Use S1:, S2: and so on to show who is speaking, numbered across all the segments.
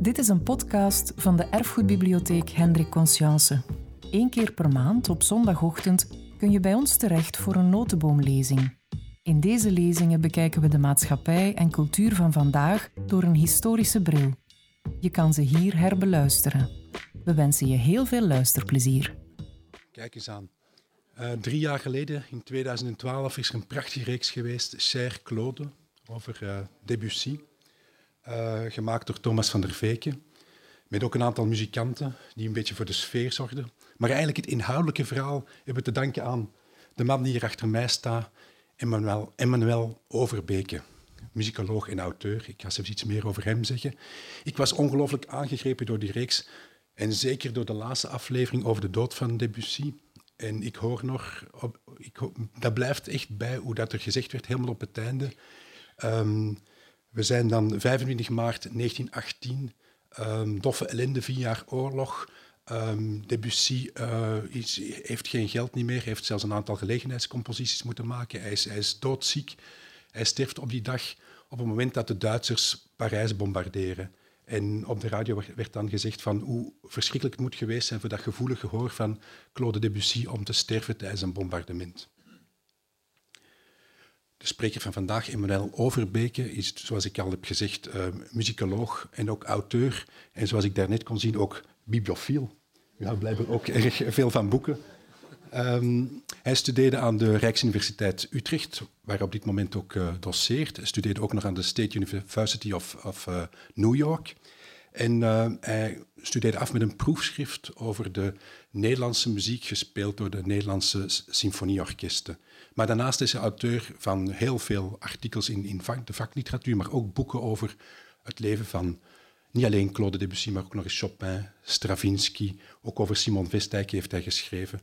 S1: Dit is een podcast van de Erfgoedbibliotheek Hendrik Conscience. Eén keer per maand op zondagochtend kun je bij ons terecht voor een notenboomlezing. In deze lezingen bekijken we de maatschappij en cultuur van vandaag door een historische bril. Je kan ze hier herbeluisteren. We wensen je heel veel luisterplezier.
S2: Kijk eens aan. Uh, drie jaar geleden, in 2012, is er een prachtige reeks geweest, Cher Claude, over uh, Debussy. Uh, gemaakt door Thomas van der Veken. Met ook een aantal muzikanten die een beetje voor de sfeer zorgden. Maar eigenlijk het inhoudelijke verhaal hebben we te danken aan de man die hier achter mij staat, Emmanuel, Emmanuel Overbeke, muzikoloog en auteur. Ik ga zelfs iets meer over hem zeggen. Ik was ongelooflijk aangegrepen door die reeks en zeker door de laatste aflevering over de dood van Debussy. En ik hoor nog, dat blijft echt bij hoe dat er gezegd werd, helemaal op het einde. Um, we zijn dan 25 maart 1918, um, ehm, doffe ellende, vier jaar oorlog. Um, Debussy is, heeft geen geld niet meer, heeft zelfs een aantal gelegenheidscomposities moeten maken. Hij is, hij is doodziek. Hij sterft op die dag op het moment dat de Duitsers Parijs bombarderen. En op de radio werd dan gezegd van hoe verschrikkelijk het moet geweest zijn voor dat gevoelige gehoor van Claude Debussy om te sterven tijdens een bombardement. De spreker van vandaag, Emmanuel Overbeke, is, zoals ik al heb gezegd, uh, muzikoloog en ook auteur. En zoals ik daarnet kon zien, ook bibliofiel. U houdt blijkbaar ook erg veel van boeken. Um, hij studeerde aan de Rijksuniversiteit Utrecht, waar hij op dit moment ook uh, doseert. Hij studeerde ook nog aan de State University of, of uh, New York. En hij studeerde af met een proefschrift over de Nederlandse muziek gespeeld door de Nederlandse symfonieorkesten. Maar daarnaast is hij auteur van heel veel artikels in, in de vakliteratuur, maar ook boeken over het leven van niet alleen Claude Debussy, maar ook nog eens Chopin, Stravinsky. Ook over Simon Vestijk heeft hij geschreven.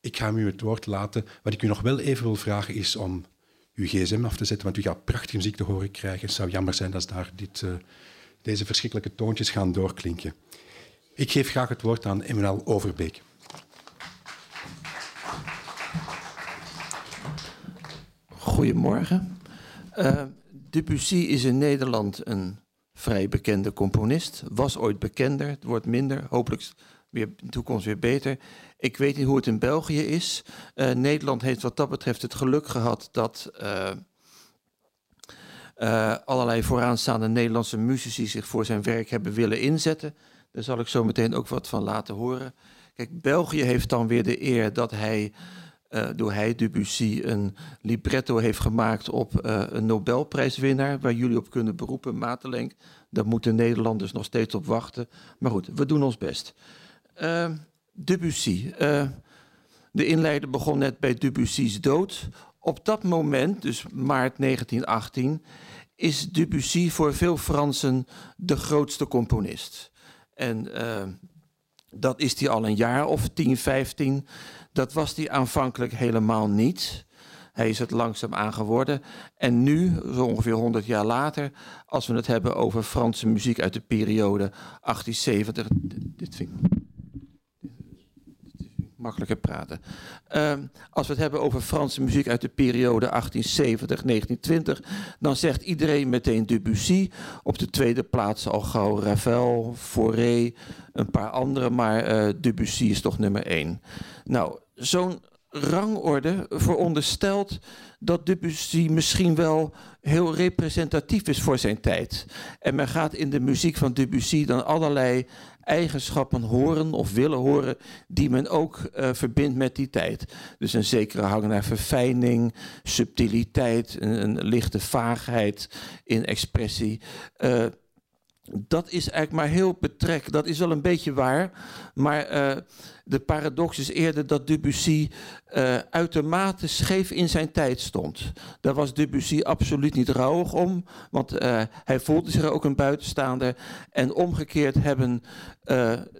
S2: Ik ga u het woord laten. Wat ik u nog wel even wil vragen is om uw gsm af te zetten, want u gaat prachtige muziek te horen krijgen. Het zou jammer zijn als daar dit, uh, deze verschrikkelijke toontjes gaan doorklinken. Ik geef graag het woord aan Emmanuel Overbeek.
S3: Goedemorgen. Uh, Debussy is in Nederland een vrij bekende componist. Was ooit bekender, het wordt minder, hopelijk weer in de toekomst weer beter. Ik weet niet hoe het in België is. Uh, Nederland heeft wat dat betreft het geluk gehad dat uh, allerlei vooraanstaande Nederlandse muzici zich voor zijn werk hebben willen inzetten. Daar zal ik zo meteen ook wat van laten horen. Kijk, België heeft dan weer de eer dat hij uh, door hij, Debussy, een libretto heeft gemaakt op uh, een Nobelprijswinnaar, waar jullie op kunnen beroepen, Matelenk. Daar moeten Nederlanders nog steeds op wachten. Maar goed, we doen ons best. Uh, Debussy. de inleider begon net bij Debussy's dood. Op dat moment, dus maart 1918, is Debussy voor veel Fransen de grootste componist. En dat is hij al een jaar of 10, 15. Dat was hij aanvankelijk helemaal niet. Hij is het langzaam aan geworden. En nu, zo ongeveer 100 jaar later, als we het hebben over Franse muziek uit de periode 1870. Dit vind ik praten. Uh, als we het hebben over Franse muziek uit de periode 1870-1920, dan zegt iedereen meteen Debussy. Op de tweede plaats al gauw Ravel, Fauré, een paar andere, maar uh, Debussy is toch nummer één. Nou, zo'n rangorde veronderstelt dat Debussy misschien wel heel representatief is voor zijn tijd. En men gaat in de muziek van Debussy dan allerlei eigenschappen horen of willen horen die men ook uh, verbindt met die tijd. Dus een zekere hang naar verfijning, subtiliteit, een, een lichte vaagheid in expressie. Dat is eigenlijk maar heel betrek. Dat is wel een beetje waar. Maar uh, de paradox is eerder dat Debussy uh, uitermate scheef in zijn tijd stond. Daar was Debussy absoluut niet rouwig om. Want uh, hij voelde zich ook een buitenstaander. En omgekeerd hebben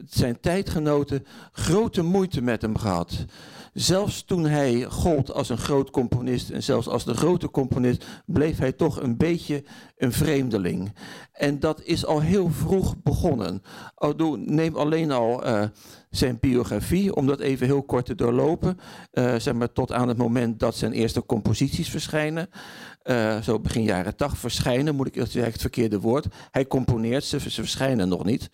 S3: zijn tijdgenoten grote moeite met hem gehad. Zelfs toen hij gold als een groot componist en zelfs als de grote componist, bleef hij toch een beetje een vreemdeling. En dat is al heel vroeg begonnen. Neem alleen al uh, zijn biografie, om dat even heel kort te doorlopen. Uh, zeg maar tot aan het moment dat zijn eerste composities verschijnen. Uh, zo begin jaren 80 verschijnen, moet ik zeggen het verkeerde woord. Hij componeert ze, ze verschijnen nog niet.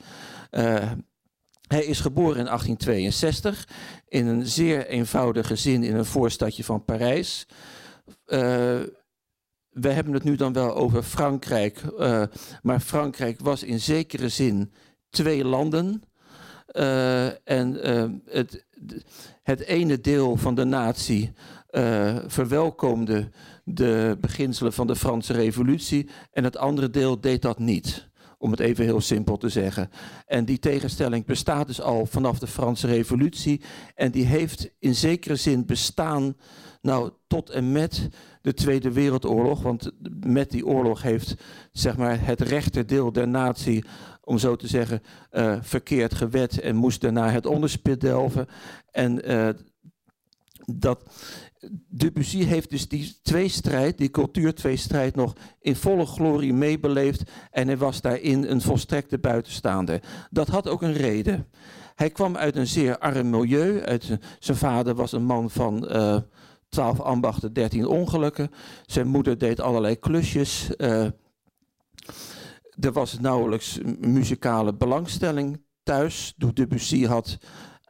S3: Hij is geboren in 1862 in een zeer eenvoudig gezin in een voorstadje van Parijs. Uh, we hebben het nu dan wel over Frankrijk, uh, maar Frankrijk was in zekere zin twee landen. Uh, en het, het ene deel van de natie verwelkomde de beginselen van de Franse Revolutie en het andere deel deed dat niet om het even heel simpel te zeggen. En die tegenstelling bestaat dus al vanaf de Franse Revolutie. En die heeft in zekere zin bestaan nou, tot en met de Tweede Wereldoorlog. Want met die oorlog heeft zeg maar, het rechterdeel der natie, om zo te zeggen, uh, verkeerd gewet en moest daarna het onderspit delven. En uh, dat, Debussy heeft dus die tweestrijd, die cultuurtweestrijd, nog in volle glorie meebeleefd. En hij was daarin een volstrekte buitenstaander. Dat had ook een reden. Hij kwam uit een zeer arm milieu. Uit, zijn vader was een man van uh, 12 ambachten, 13 ongelukken. Zijn moeder deed allerlei klusjes. Uh, er was nauwelijks muzikale belangstelling thuis. Debussy had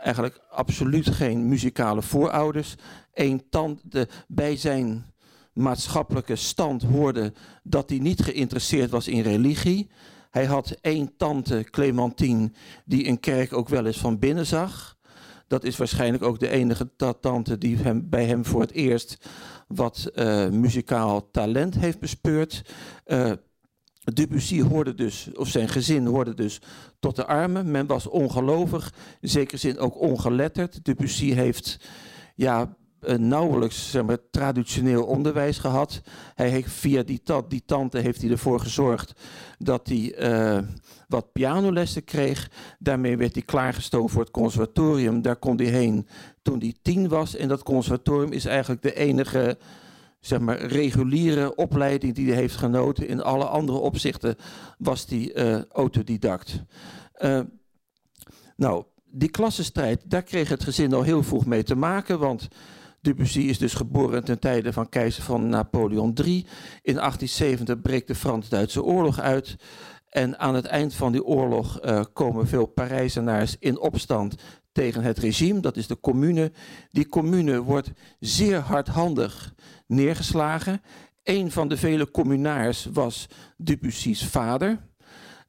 S3: eigenlijk absoluut geen muzikale voorouders. Een tante bij zijn maatschappelijke stand hoorde dat hij niet geïnteresseerd was in religie. Hij had één tante, Clementine, die een kerk ook wel eens van binnen zag. Dat is waarschijnlijk ook de enige tante die hem, bij hem voor het eerst wat uh, muzikaal talent heeft bespeurd. Uh, Debussy hoorde dus, of zijn gezin hoorde dus tot de armen. Men was ongelovig, in zekere zin ook ongeletterd. Debussy heeft ja, uh, nauwelijks zeg maar, traditioneel onderwijs gehad. Hij heeft, via die, die tante heeft hij ervoor gezorgd dat hij uh, wat pianolessen kreeg. Daarmee werd hij klaargestoomd voor het conservatorium. Daar kon hij heen toen hij tien was. En dat conservatorium is eigenlijk de enige zeg maar, reguliere opleiding die hij heeft genoten. In alle andere opzichten was hij uh, autodidact. Uh, nou, die klassenstrijd, daar kreeg het gezin al heel vroeg mee te maken, want Debussy is dus geboren ten tijde van keizer van Napoleon III. In 1870 breekt de Frans-Duitse oorlog uit. En aan het eind van die oorlog uh, komen veel Parijzenaars in opstand tegen het regime. Dat is de commune. Die commune wordt zeer hardhandig neergeslagen. Een van de vele communaars was Debussy's vader.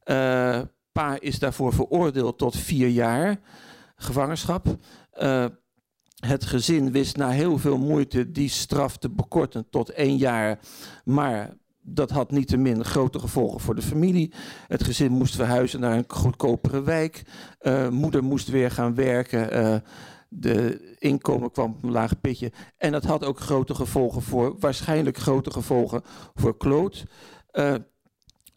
S3: Uh, pa is daarvoor veroordeeld tot vier jaar gevangenschap. Uh, het gezin wist na heel veel moeite die straf te bekorten tot één jaar. Maar dat had niettemin grote gevolgen voor de familie. Het gezin moest verhuizen naar een goedkopere wijk. Uh, moeder moest weer gaan werken. Uh, de inkomen kwam op een laag pitje. En dat had ook grote gevolgen voor, waarschijnlijk grote gevolgen voor Claude. Uh,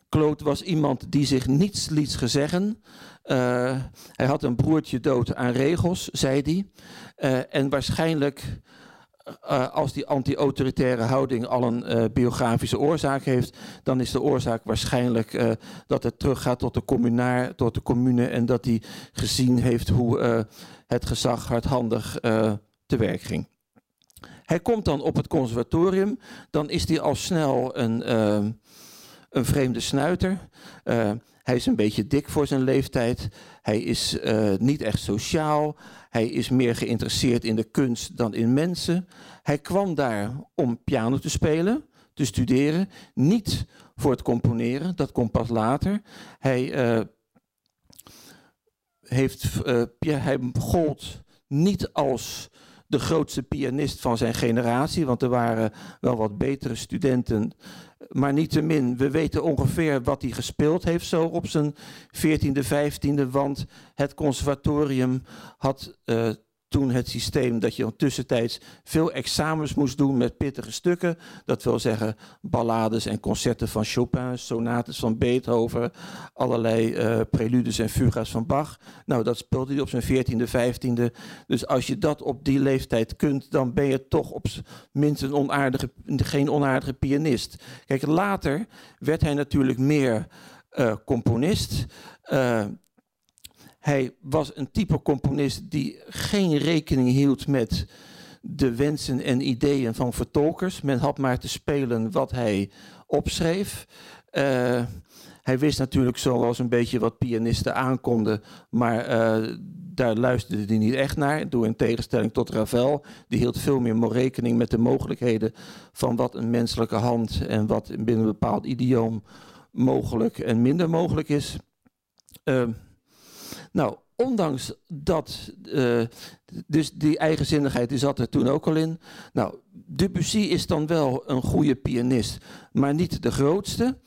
S3: Claude was iemand die zich niets liet gezeggen. Uh, hij had een broertje dood aan regels, zei hij. En waarschijnlijk, uh, als die anti-autoritaire houding al een biografische oorzaak heeft, dan is de oorzaak waarschijnlijk dat het teruggaat tot de, communaar, tot de commune en dat hij gezien heeft hoe het gezag hardhandig te werk ging. Hij komt dan op het conservatorium, dan is hij al snel een, een vreemde snuiter. Hij is een beetje dik voor zijn leeftijd. Hij is niet echt sociaal. Hij is meer geïnteresseerd in de kunst dan in mensen. Hij kwam daar om piano te spelen, te studeren. Niet voor het componeren, dat komt pas later. Hij, uh, heeft, uh, hij gold niet als de grootste pianist van zijn generatie, want er waren wel wat betere studenten maar niettemin, we weten ongeveer wat hij gespeeld heeft zo op zijn 14e, 15e. Want het conservatorium had uh, toen het systeem dat je tussentijds veel examens moest doen met pittige stukken. Dat wil zeggen ballades en concerten van Chopin, sonates van Beethoven, allerlei uh, preludes en fuga's van Bach. Nou, dat speelde hij op zijn 14e, 15e. Dus als je dat op die leeftijd kunt, dan ben je toch op minstens een onaardige, geen onaardige pianist. Kijk, later werd hij natuurlijk meer uh, componist. Uh, hij was een type componist die geen rekening hield met de wensen en ideeën van vertolkers. Men had maar te spelen wat hij opschreef. Uh, hij wist natuurlijk zoals een beetje wat pianisten aankonden, maar uh, daar luisterde hij niet echt naar. Door in tegenstelling tot Ravel, die hield veel meer rekening met de mogelijkheden van wat een menselijke hand en wat binnen een bepaald idioom mogelijk en minder mogelijk is. Uh, nou, ondanks dat, uh, dus die eigenzinnigheid die zat er toen ook al in. Nou, Debussy is dan wel een goede pianist, maar niet de grootste.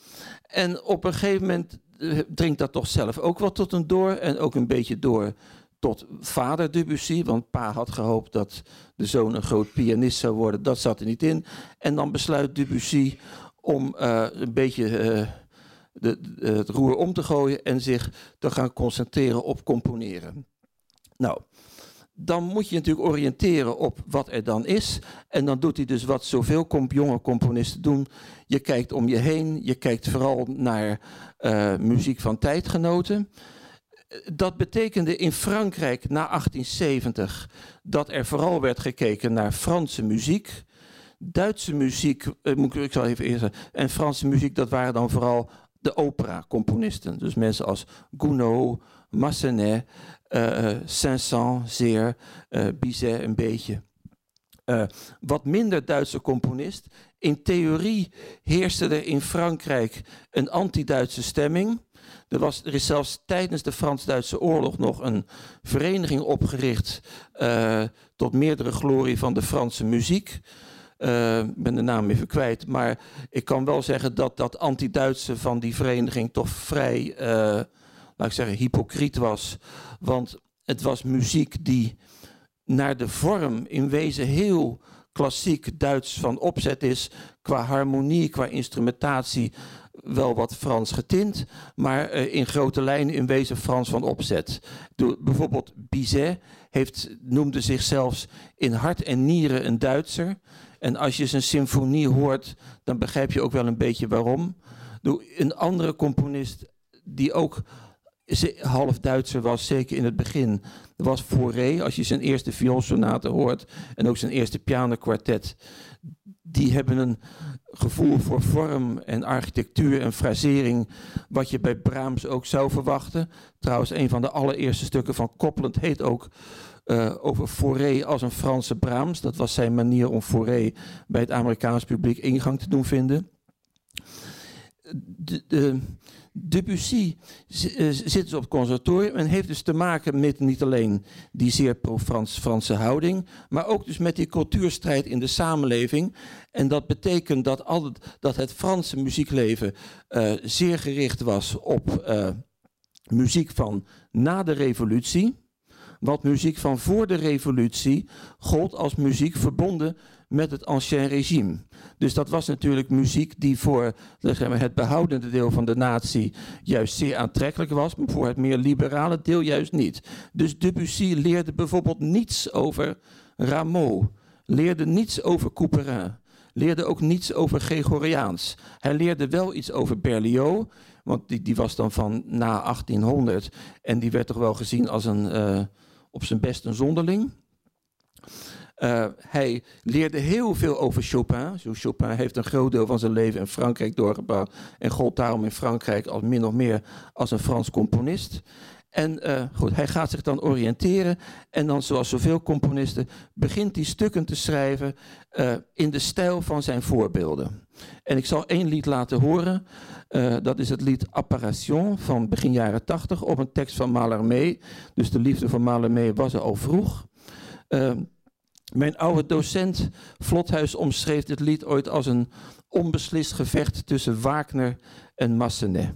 S3: En op een gegeven moment uh, dringt dat toch zelf ook wel tot een door. En ook een beetje door tot vader Debussy. Want pa had gehoopt dat de zoon een groot pianist zou worden. Dat zat er niet in. En dan besluit Debussy om uh, een beetje de, het roer om te gooien en zich te gaan concentreren op componeren. Nou, dan moet je natuurlijk oriënteren op wat er dan is. En dan doet hij dus wat zoveel jonge componisten doen. Je kijkt om je heen, je kijkt vooral naar uh, muziek van tijdgenoten. Dat betekende in Frankrijk na 1870 dat er vooral werd gekeken naar Franse muziek. Duitse muziek, uh, ik zal even eerst en Franse muziek, dat waren dan vooral de opera-componisten. Dus mensen als Gounod, Massenet, uh, Saint-Saëns zeer, uh, Bizet een beetje. Wat minder Duitse componist. In theorie heerste er in Frankrijk een anti-Duitse stemming. Er, was, er is zelfs tijdens de Frans-Duitse oorlog nog een vereniging opgericht tot meerdere glorie van de Franse muziek. Uh, ben de naam even kwijt. Maar ik kan wel zeggen dat dat anti-Duitse van die vereniging toch vrij, uh, laat ik zeggen, hypocriet was. Want het was muziek die naar de vorm in wezen heel klassiek Duits van opzet is. Qua harmonie, qua instrumentatie wel wat Frans getint, maar uh, in grote lijnen in wezen Frans van opzet. Bijvoorbeeld Bizet heeft, noemde zichzelf in hart en nieren een Duitser. En als je zijn symfonie hoort, dan begrijp je ook wel een beetje waarom. Een andere componist die ook half Duitser was, zeker in het begin, was Fauré. Als je zijn eerste vioolsonate hoort en ook zijn eerste pianokwartet, die hebben een gevoel voor vorm en architectuur en frasering, wat je bij Brahms ook zou verwachten. Trouwens, een van de allereerste stukken van Copland heet ook uh, over Fauré als een Franse Brahms. Dat was zijn manier om Fauré bij het Amerikaans publiek ingang te doen vinden. De, de, Debussy eh, zit dus op het conservatorium en heeft dus te maken met niet alleen die zeer pro-Franse houding, maar ook dus met die cultuurstrijd in de samenleving. En dat betekent dat, al dat het Franse muziekleven uh, zeer gericht was op muziek van na de revolutie wat muziek van voor de revolutie gold als muziek verbonden met het ancien regime. Dus dat was natuurlijk muziek die voor het behoudende deel van de natie juist zeer aantrekkelijk was, maar voor het meer liberale deel juist niet. Dus Debussy leerde bijvoorbeeld niets over Rameau, leerde niets over Couperin, leerde ook niets over Gregoriaans. Hij leerde wel iets over Berlioz, want die, die was dan van na 1800 en die werd toch wel gezien als een... Uh, op zijn best een zonderling. Uh, hij leerde heel veel over Chopin. Chopin heeft een groot deel van zijn leven in Frankrijk doorgebracht en gold daarom in Frankrijk als min of meer als een Frans componist. En uh, goed, hij gaat zich dan oriënteren en dan, zoals zoveel componisten, begint hij stukken te schrijven uh, in de stijl van zijn voorbeelden. En ik zal één lied laten horen. Uh, dat is het lied Apparition van begin jaren 80 op een tekst van Mallarmé. Dus de liefde van Mallarmé was er al vroeg. mijn oude docent Vlothuis omschreef dit lied ooit als een onbeslist gevecht tussen Wagner en Massenet.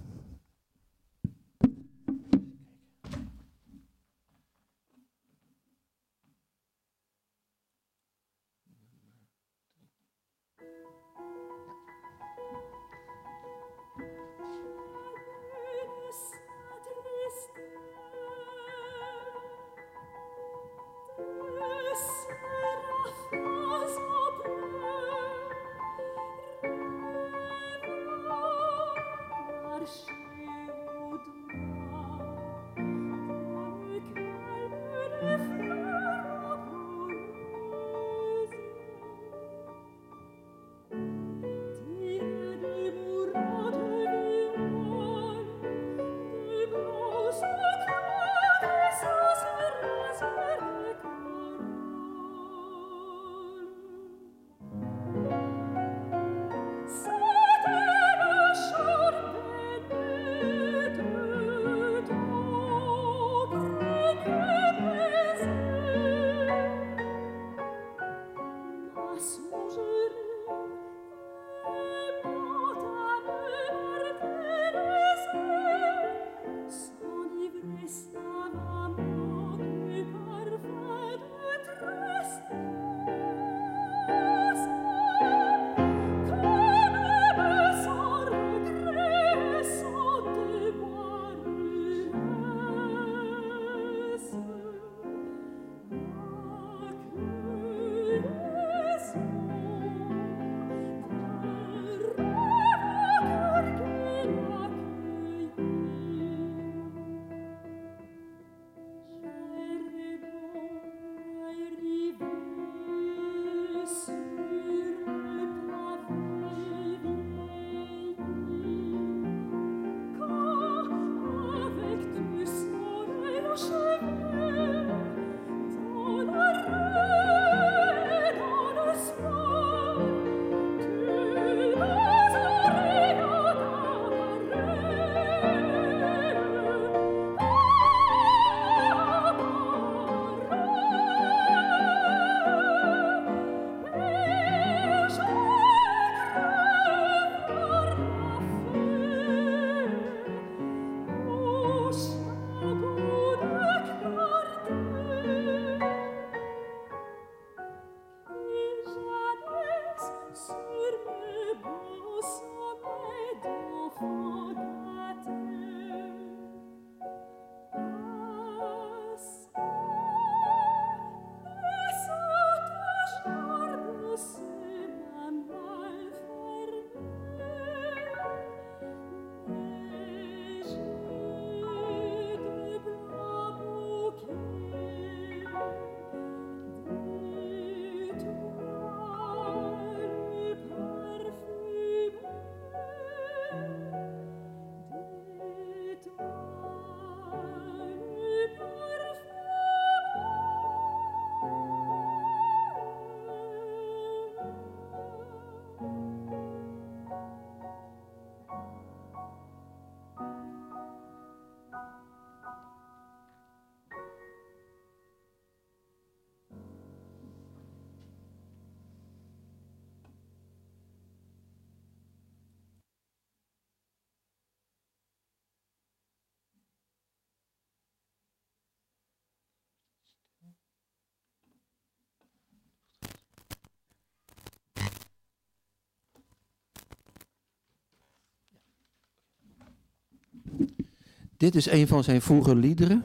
S3: Dit is een van zijn vroege liederen.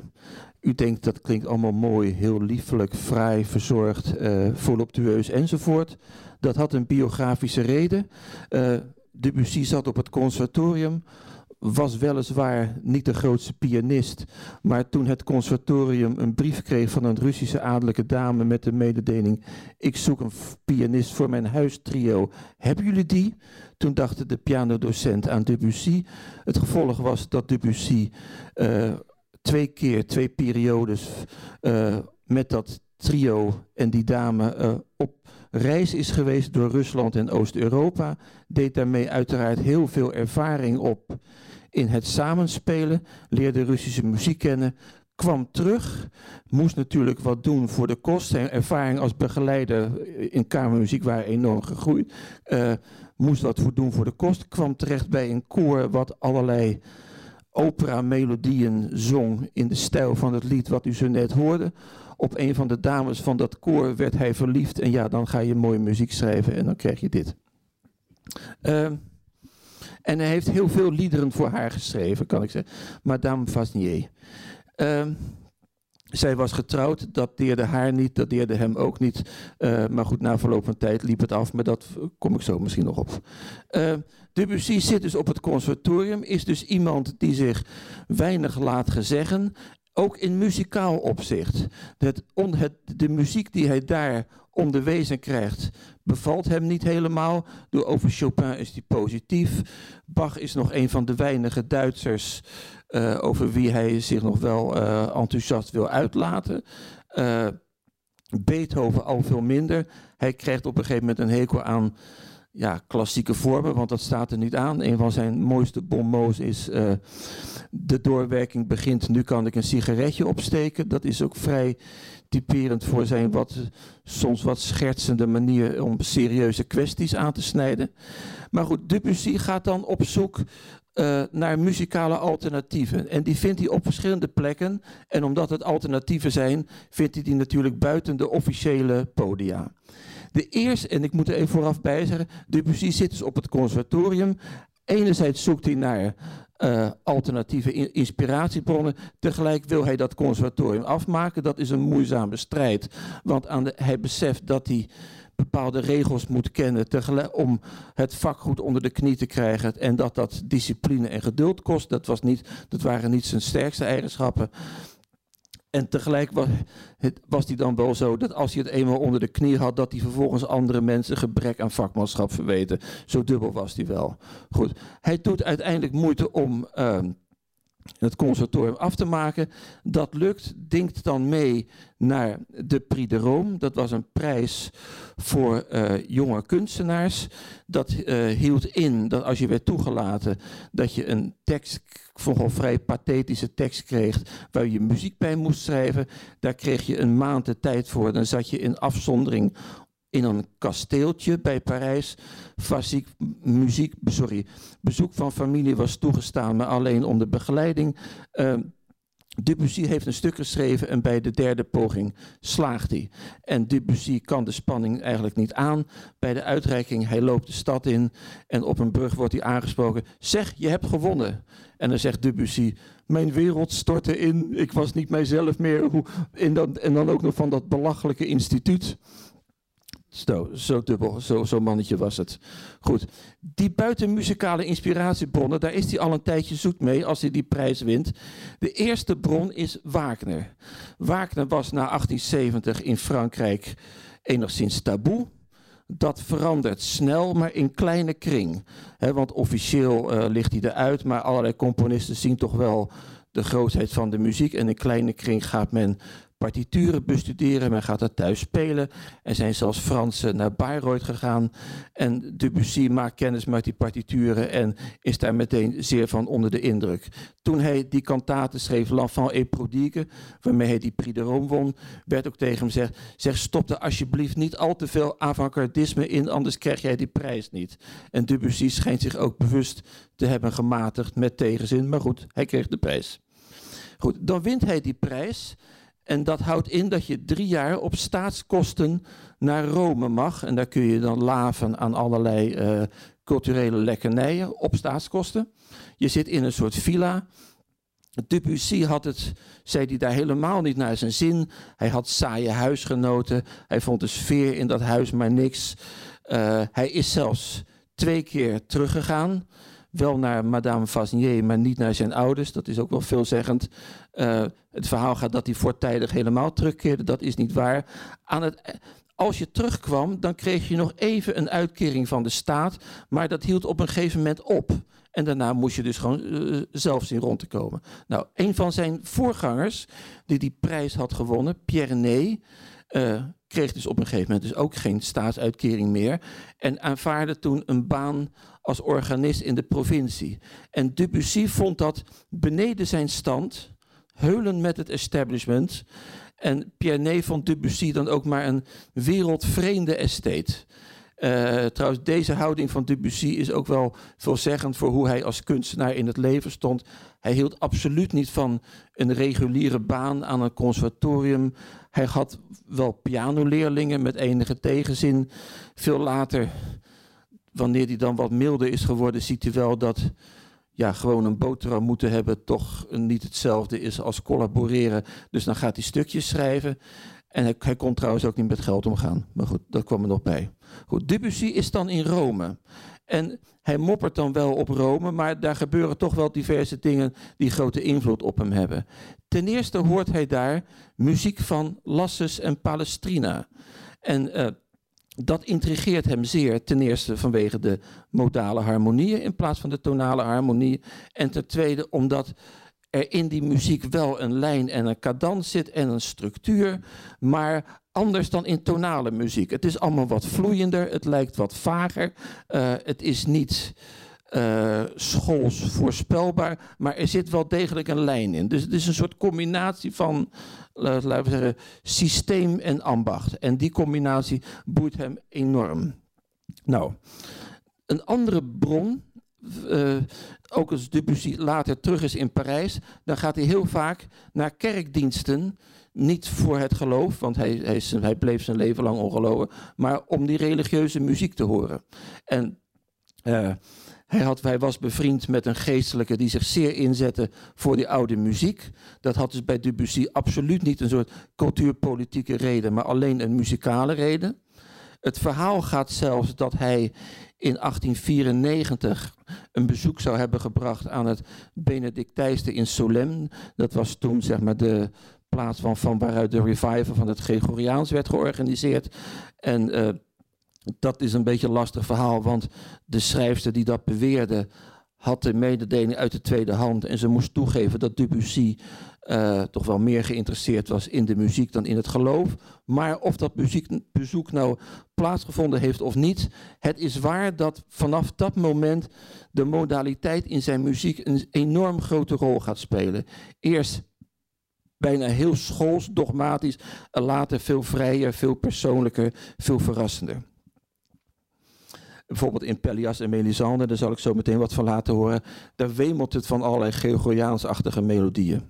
S3: U denkt dat klinkt allemaal mooi, heel liefelijk, fraai, verzorgd, uh, voluptueus enzovoort. Dat had een biografische reden. Uh, Debussy zat op het conservatorium, was weliswaar niet de grootste pianist, maar toen het conservatorium een brief kreeg van een Russische adellijke dame met de mededeling: Ik zoek een pianist voor mijn huistrio. Hebben jullie die? Toen dacht de pianodocent aan Debussy. Het gevolg was dat Debussy uh, twee keer, twee periodes uh, met dat trio en die dame uh, op reis is geweest door Rusland en Oost-Europa. Deed daarmee uiteraard heel veel ervaring op in het samenspelen. Leerde Russische muziek kennen. Kwam terug, moest natuurlijk wat doen voor de kost. Zijn ervaring als begeleider in kamermuziek waren enorm gegroeid. Uh, moest wat doen voor de kost. Kwam terecht bij een koor wat allerlei opera-melodieën zong in de stijl van het lied wat u zo net hoorde. Op een van de dames van dat koor werd hij verliefd. En ja, dan ga je mooie muziek schrijven en dan krijg je dit. Uh, en hij heeft heel veel liederen voor haar geschreven, kan ik zeggen. Madame Vasnier. Uh, zij was getrouwd, dat deerde haar niet, dat deerde hem ook niet. Uh, maar goed, na verloop van tijd liep het af, maar dat kom ik zo misschien nog op. Uh, Debussy zit dus op het conservatorium, is dus iemand die zich weinig laat gezeggen, ook in muzikaal opzicht. On, het, de muziek die hij daar onderwezen krijgt, bevalt hem niet helemaal. Door over Chopin is hij positief. Bach is nog een van de weinige Duitsers uh, over wie hij zich nog wel uh, enthousiast wil uitlaten. Uh, Beethoven al veel minder. Hij krijgt op een gegeven moment een hekel aan ja, klassieke vormen, want dat staat er niet aan. Een van zijn mooiste bonmots is de doorwerking begint, nu kan ik een sigaretje opsteken. Dat is ook vrij typerend voor zijn wat, soms wat schertsende manier om serieuze kwesties aan te snijden. Maar goed, Debussy gaat dan op zoek uh, naar muzikale alternatieven. En die vindt hij op verschillende plekken. En omdat het alternatieven zijn, vindt hij die natuurlijk buiten de officiële podia. De eerste, en ik moet er even vooraf bij zeggen, Debussy zit dus op het conservatorium. Enerzijds zoekt hij naar uh, alternatieve inspiratiebronnen. Tegelijk wil hij dat conservatorium afmaken. Dat is een moeizame strijd, want aan hij beseft dat hij bepaalde regels moet kennen om het vak goed onder de knie te krijgen. En dat dat discipline en geduld kost. Dat, was niet, dat waren niet zijn sterkste eigenschappen. En tegelijk was, hij dan wel zo dat als hij het eenmaal onder de knie had, dat hij vervolgens andere mensen gebrek aan vakmanschap verweten. Zo dubbel was hij wel. Goed, hij doet uiteindelijk moeite om uh, het conservatorium af te maken. Dat lukt, dinkt dan mee naar de Prix de Rome. Dat was een prijs voor uh, jonge kunstenaars. Dat uh, hield in dat als je werd toegelaten, dat je een tekst, vooral vrij pathetische tekst kreeg, waar je muziek bij moest schrijven. Daar kreeg je een maand de tijd voor. Dan zat je in afzondering in een kasteeltje bij Parijs. Fysiek, muziek, sorry, bezoek van familie was toegestaan, maar alleen onder begeleiding. Uh, Debussy heeft een stuk geschreven en bij de derde poging slaagt hij. En Debussy kan de spanning eigenlijk niet aan. Bij de uitreiking, hij loopt de stad in en op een brug wordt hij aangesproken. Zeg, je hebt gewonnen. En dan zegt Debussy, mijn wereld stortte in, ik was niet mijzelf meer. Hoe, dan, en dan ook nog van dat belachelijke instituut. Zo, dubbel, zo, zo mannetje was het. Goed, die buitenmuzikale inspiratiebronnen, daar is hij al een tijdje zoet mee als hij die prijs wint. De eerste bron is Wagner. Wagner was na 1870 in Frankrijk enigszins taboe. Dat verandert snel, maar in kleine kring. want officieel uh, ligt hij eruit, maar allerlei componisten zien toch wel de grootheid van de muziek. En in kleine kring gaat men partituren bestuderen. Men gaat dat thuis spelen. Er zijn zelfs Fransen naar Bayreuth gegaan. En Debussy maakt kennis met die partituren en is daar meteen zeer van onder de indruk. Toen hij die kantaten schreef, L'Enfant et Prodigue, waarmee hij die Prix de Rome won, werd ook tegen hem gezegd, zeg stop er alsjeblieft niet al te veel avant-gardisme in, anders krijg jij die prijs niet. En Debussy schijnt zich ook bewust te hebben gematigd met tegenzin, maar goed, hij kreeg de prijs. Goed, dan wint hij die prijs. En dat houdt in dat je drie jaar op staatskosten naar Rome mag. En daar kun je dan laven aan allerlei uh, culturele lekkernijen op staatskosten. Je zit in een soort villa. Debussy had het, zei hij daar helemaal niet naar zijn zin. Hij had saaie huisgenoten. Hij vond de sfeer in dat huis maar niks. Uh, hij is zelfs twee keer teruggegaan. Wel naar Madame Vasnier, maar niet naar zijn ouders. Dat is ook wel veelzeggend. Uh, het verhaal gaat dat hij voortijdig helemaal terugkeerde. Dat is niet waar. Aan het, als je terugkwam, dan kreeg je nog even een uitkering van de staat. Maar dat hield op een gegeven moment op. En daarna moest je dus gewoon uh, zelf zien rond te komen. Nou, een van zijn voorgangers, die die prijs had gewonnen, Pierre Ney, uh, kreeg dus op een gegeven moment dus ook geen staatsuitkering meer. En aanvaarde toen een baan als organist in de provincie. En Debussy vond dat beneden zijn stand, heulen met het establishment. En Pierre vond Debussy dan ook maar een wereldvreemde estate. Uh, trouwens, deze houding van Debussy is ook wel veelzeggend voor hoe hij als kunstenaar in het leven stond. Hij hield absoluut niet van een reguliere baan aan een conservatorium. Hij had wel pianoleerlingen met enige tegenzin. Veel later, wanneer hij dan wat milder is geworden, ziet hij wel dat ja, gewoon een boterham moeten hebben toch niet hetzelfde is als collaboreren. Dus dan gaat hij stukjes schrijven. En hij, kon trouwens ook niet met geld omgaan. Maar goed, dat kwam er nog bij. Goed, Debussy is dan in Rome. En hij moppert dan wel op Rome, maar daar gebeuren toch wel diverse dingen die grote invloed op hem hebben. Ten eerste hoort hij daar muziek van Lassus en Palestrina. En uh, dat intrigeert hem zeer, ten eerste vanwege de modale harmonieën in plaats van de tonale harmonie. En ten tweede omdat er in die muziek wel een lijn en een cadans zit en een structuur, maar anders dan in tonale muziek. Het is allemaal wat vloeiender, het lijkt wat vager, uh, het is niet uh, schools voorspelbaar, maar er zit wel degelijk een lijn in. Dus het is een soort combinatie van, laten we zeggen, systeem en ambacht. En die combinatie boeit hem enorm. Nou, een andere bron uh, ook als Debussy later terug is in Parijs, dan gaat hij heel vaak naar kerkdiensten. Niet voor het geloof, want hij, hij, bleef zijn leven lang ongeloven, maar om die religieuze muziek te horen. En uh, hij, had, hij was bevriend met een geestelijke die zich zeer inzette voor die oude muziek. Dat had dus bij Debussy absoluut niet een soort cultuurpolitieke reden, maar alleen een muzikale reden. Het verhaal gaat zelfs dat hij in 1894 een bezoek zou hebben gebracht aan het Benedictijnste in Solem. Dat was toen zeg maar de plaats van, van waaruit de revival van het Gregoriaans werd georganiseerd. En uh, dat is een beetje een lastig verhaal, want de schrijfster die dat beweerde had de mededeling uit de tweede hand en ze moest toegeven dat Debussy uh, toch wel meer geïnteresseerd was in de muziek dan in het geloof. Maar of dat muziekbezoek nou plaatsgevonden heeft of niet, het is waar dat vanaf dat moment de modaliteit in zijn muziek een enorm grote rol gaat spelen. Eerst bijna heel schools, dogmatisch, en later veel vrijer, veel persoonlijker, veel verrassender. Bijvoorbeeld in Pellias en Melisande, daar zal ik zo meteen wat van laten horen. Daar wemelt het van allerlei Gregoriaansachtige melodieën.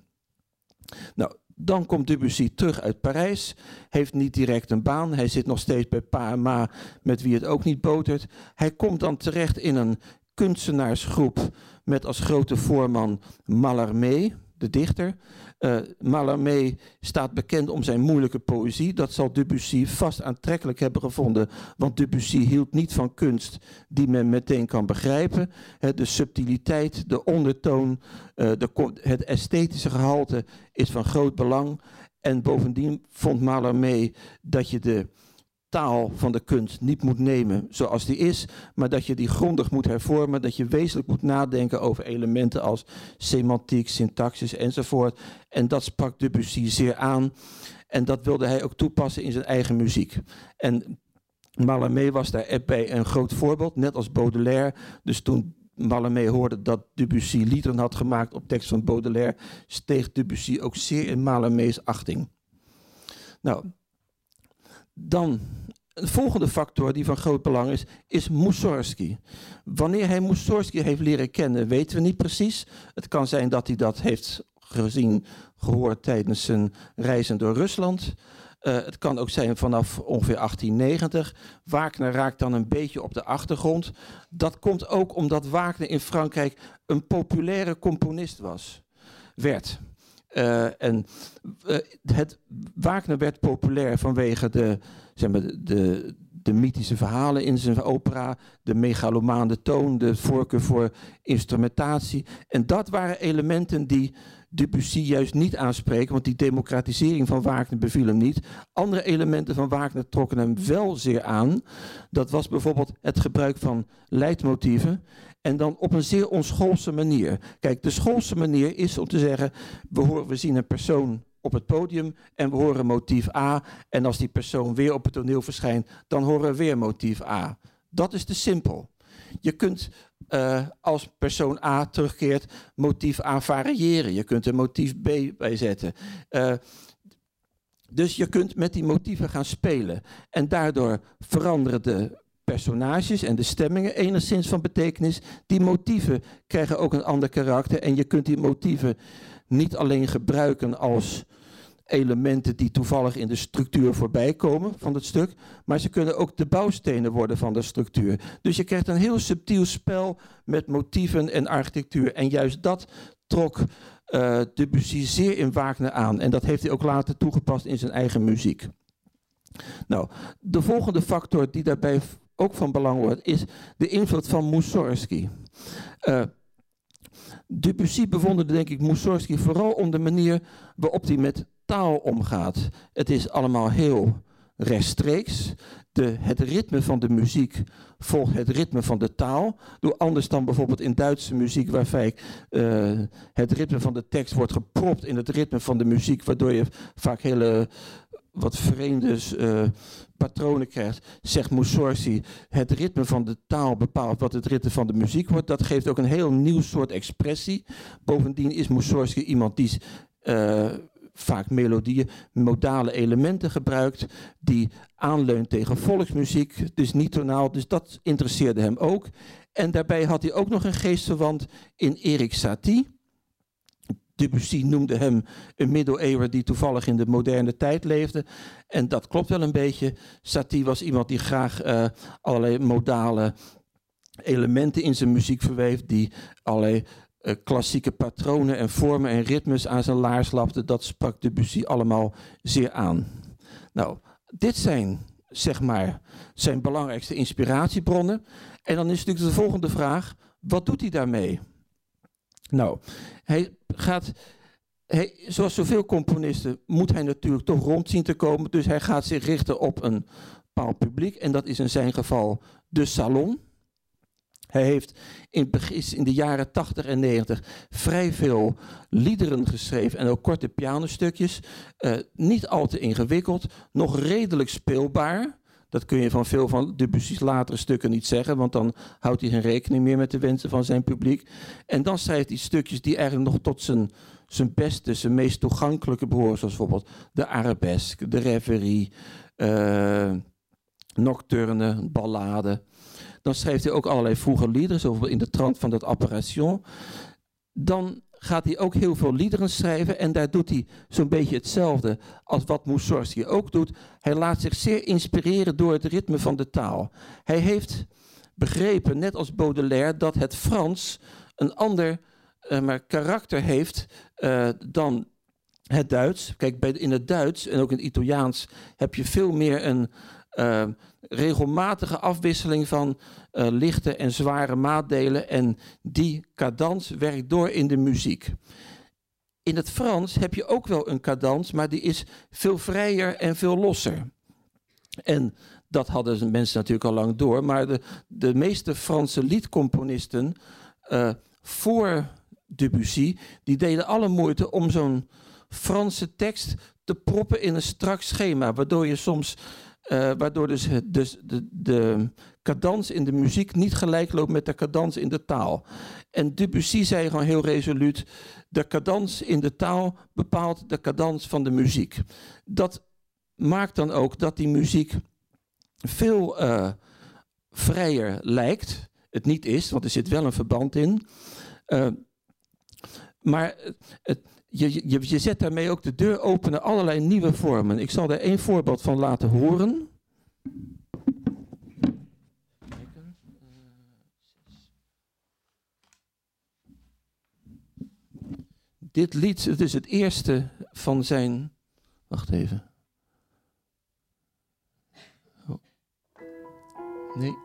S3: Nou, dan komt Debussy terug uit Parijs, heeft niet direct een baan. Hij zit nog steeds bij pa en ma, met wie het ook niet botert. Hij komt dan terecht in een kunstenaarsgroep met als grote voorman Mallarmé, de dichter. Uh, Mallarmé staat bekend om zijn moeilijke poëzie. Dat zal Debussy vast aantrekkelijk hebben gevonden, want Debussy hield niet van kunst die men meteen kan begrijpen. de subtiliteit, de ondertoon, uh, de, het esthetische gehalte is van groot belang. En bovendien vond Mallarmé dat je de taal van de kunst niet moet nemen zoals die is, maar dat je die grondig moet hervormen, dat je wezenlijk moet nadenken over elementen als semantiek, syntaxis enzovoort. En dat sprak Debussy zeer aan en dat wilde hij ook toepassen in zijn eigen muziek. En Mallarmé was daarbij een groot voorbeeld, net als Baudelaire. Dus toen Mallarmé hoorde dat Debussy liederen had gemaakt op tekst van Baudelaire, steeg Debussy ook zeer in Mallarmé's achting. Nou, dan een volgende factor die van groot belang is, is Mussorgsky. Wanneer hij Mussorgsky heeft leren kennen, weten we niet precies. Het kan zijn dat hij dat heeft gezien, gehoord tijdens zijn reizen door Rusland. Uh, het kan ook zijn vanaf ongeveer 1890. Wagner raakt dan een beetje op de achtergrond. Dat komt ook omdat Wagner in Frankrijk een populaire componist was. werd. Uh, en uh, het, Wagner werd populair vanwege de, zeg maar, de, de mythische verhalen in zijn opera, de megalomaande toon, de voorkeur voor instrumentatie. En dat waren elementen die Debussy juist niet aanspreken, want die democratisering van Wagner beviel hem niet. Andere elementen van Wagner trokken hem wel zeer aan. Dat was bijvoorbeeld het gebruik van leidmotieven. En dan op een zeer onschoolse manier. Kijk, de schoolse manier is om te zeggen: we, horen, we zien een persoon op het podium en we horen motief A. En als die persoon weer op het toneel verschijnt, dan horen we weer motief A. Dat is te simpel. Je kunt uh, als persoon A terugkeert, motief A variëren. Je kunt er motief B bij zetten. Uh, dus je kunt met die motieven gaan spelen. En daardoor veranderen de personages en de stemmingen enigszins van betekenis. Die motieven krijgen ook een ander karakter. En je kunt die motieven niet alleen gebruiken als elementen die toevallig in de structuur voorbij komen van het stuk, maar ze kunnen ook de bouwstenen worden van de structuur. Dus je krijgt een heel subtiel spel met motieven en architectuur. En juist dat trok uh, Debussy zeer in Wagner aan. En dat heeft hij ook later toegepast in zijn eigen muziek. Nou, de volgende factor die daarbij ook van belang wordt, is de invloed van Mussorgsky. Uh, Debussy bewonderde, denk ik, Mussorgsky vooral om de manier waarop hij met taal omgaat. Het is allemaal heel rechtstreeks. De, het ritme van de muziek volgt het ritme van de taal. Doe anders dan bijvoorbeeld in Duitse muziek, waar vaak uh, het ritme van de tekst wordt gepropt in het ritme van de muziek, waardoor je vaak hele wat vreemde uh, patronen krijgt, zegt Mussorgsky, het ritme van de taal bepaalt wat het ritme van de muziek wordt. Dat geeft ook een heel nieuw soort expressie. Bovendien is Mussorgsky iemand die uh, vaak melodieën, modale elementen gebruikt, die aanleunt tegen volksmuziek, dus niet tonaal, dus dat interesseerde hem ook. En daarbij had hij ook nog een geestverwant in Erik Satie. Debussy noemde hem een middeleeuwer die toevallig in de moderne tijd leefde. En dat klopt wel een beetje. Satie was iemand die graag uh, allerlei modale elementen in zijn muziek verweef, die allerlei uh, klassieke patronen en vormen en ritmes aan zijn laars lapte. Dat sprak Debussy allemaal zeer aan. Nou, dit zijn, zeg maar, zijn belangrijkste inspiratiebronnen. En dan is natuurlijk de volgende vraag, wat doet hij daarmee? Nou, hij gaat, hij, zoals zoveel componisten, moet hij natuurlijk toch rond zien te komen. Dus hij gaat zich richten op een bepaald publiek. En dat is in zijn geval de salon. Hij heeft in, de jaren 80 en 90 vrij veel liederen geschreven en ook korte pianostukjes. Uh, niet al te ingewikkeld, nog redelijk speelbaar. Dat kun je van veel van Debussy's latere stukken niet zeggen, want dan houdt hij geen rekening meer met de wensen van zijn publiek. En dan schrijft hij stukjes die eigenlijk nog tot zijn, zijn beste, zijn meest toegankelijke behoren, zoals bijvoorbeeld de arabesque, de reverie, uh, nocturne, ballade. Dan schrijft hij ook allerlei vroege liederen, zoals in de trant van dat Apparition. Dan gaat hij ook heel veel liederen schrijven en daar doet hij zo'n beetje hetzelfde als wat Mussorgsky ook doet. Hij laat zich zeer inspireren door het ritme van de taal. Hij heeft begrepen, net als Baudelaire, dat het Frans een ander uh, maar karakter heeft uh, dan het Duits. Kijk, bij, in het Duits en ook in het Italiaans heb je veel meer een uh, regelmatige afwisseling van uh, lichte en zware maatdelen. En die cadans werkt door in de muziek. In het Frans heb je ook wel een cadans, maar die is veel vrijer en veel losser. En dat hadden mensen natuurlijk al lang door, maar de, de meeste Franse liedcomponisten uh, voor Debussy, die deden alle moeite om zo'n Franse tekst te proppen in een strak schema, waardoor je soms uh, waardoor dus, dus de, de cadans in de muziek niet gelijk loopt met de cadans in de taal. En Debussy zei gewoon heel resoluut: de cadans in de taal bepaalt de cadans van de muziek. Dat maakt dan ook dat die muziek veel uh, vrijer lijkt. Het niet is, want er zit wel een verband in. Uh, maar het, je, je, je zet daarmee ook de deur open allerlei nieuwe vormen. Ik zal daar één voorbeeld van laten horen. dit lied, het is het eerste van zijn. Wacht even. Oh. Nee,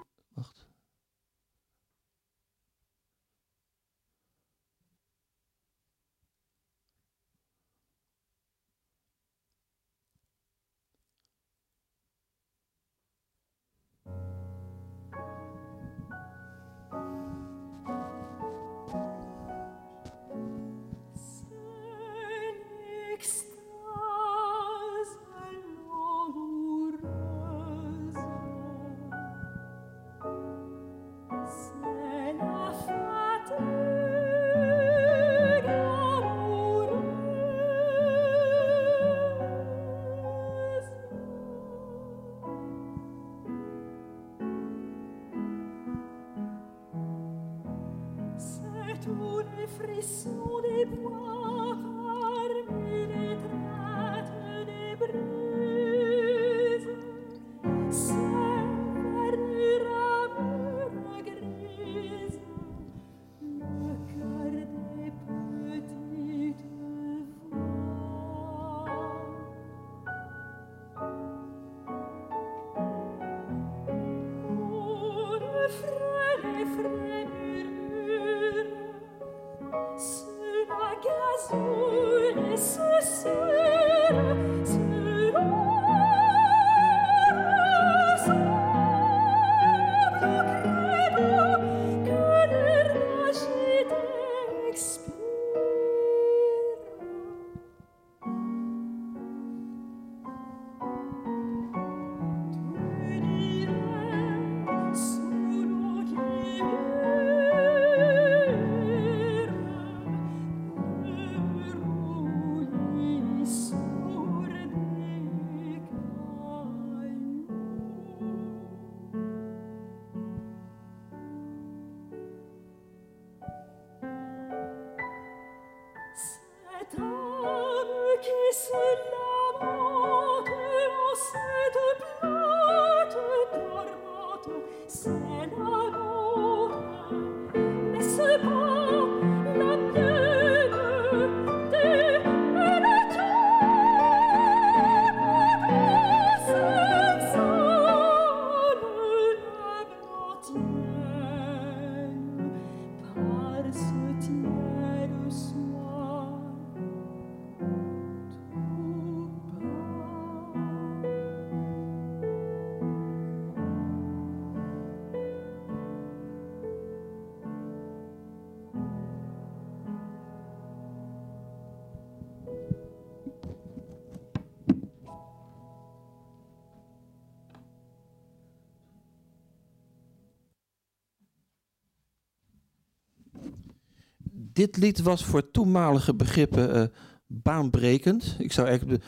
S3: dit lied was voor toenmalige begrippen uh, baanbrekend. Ik zou eigenlijk.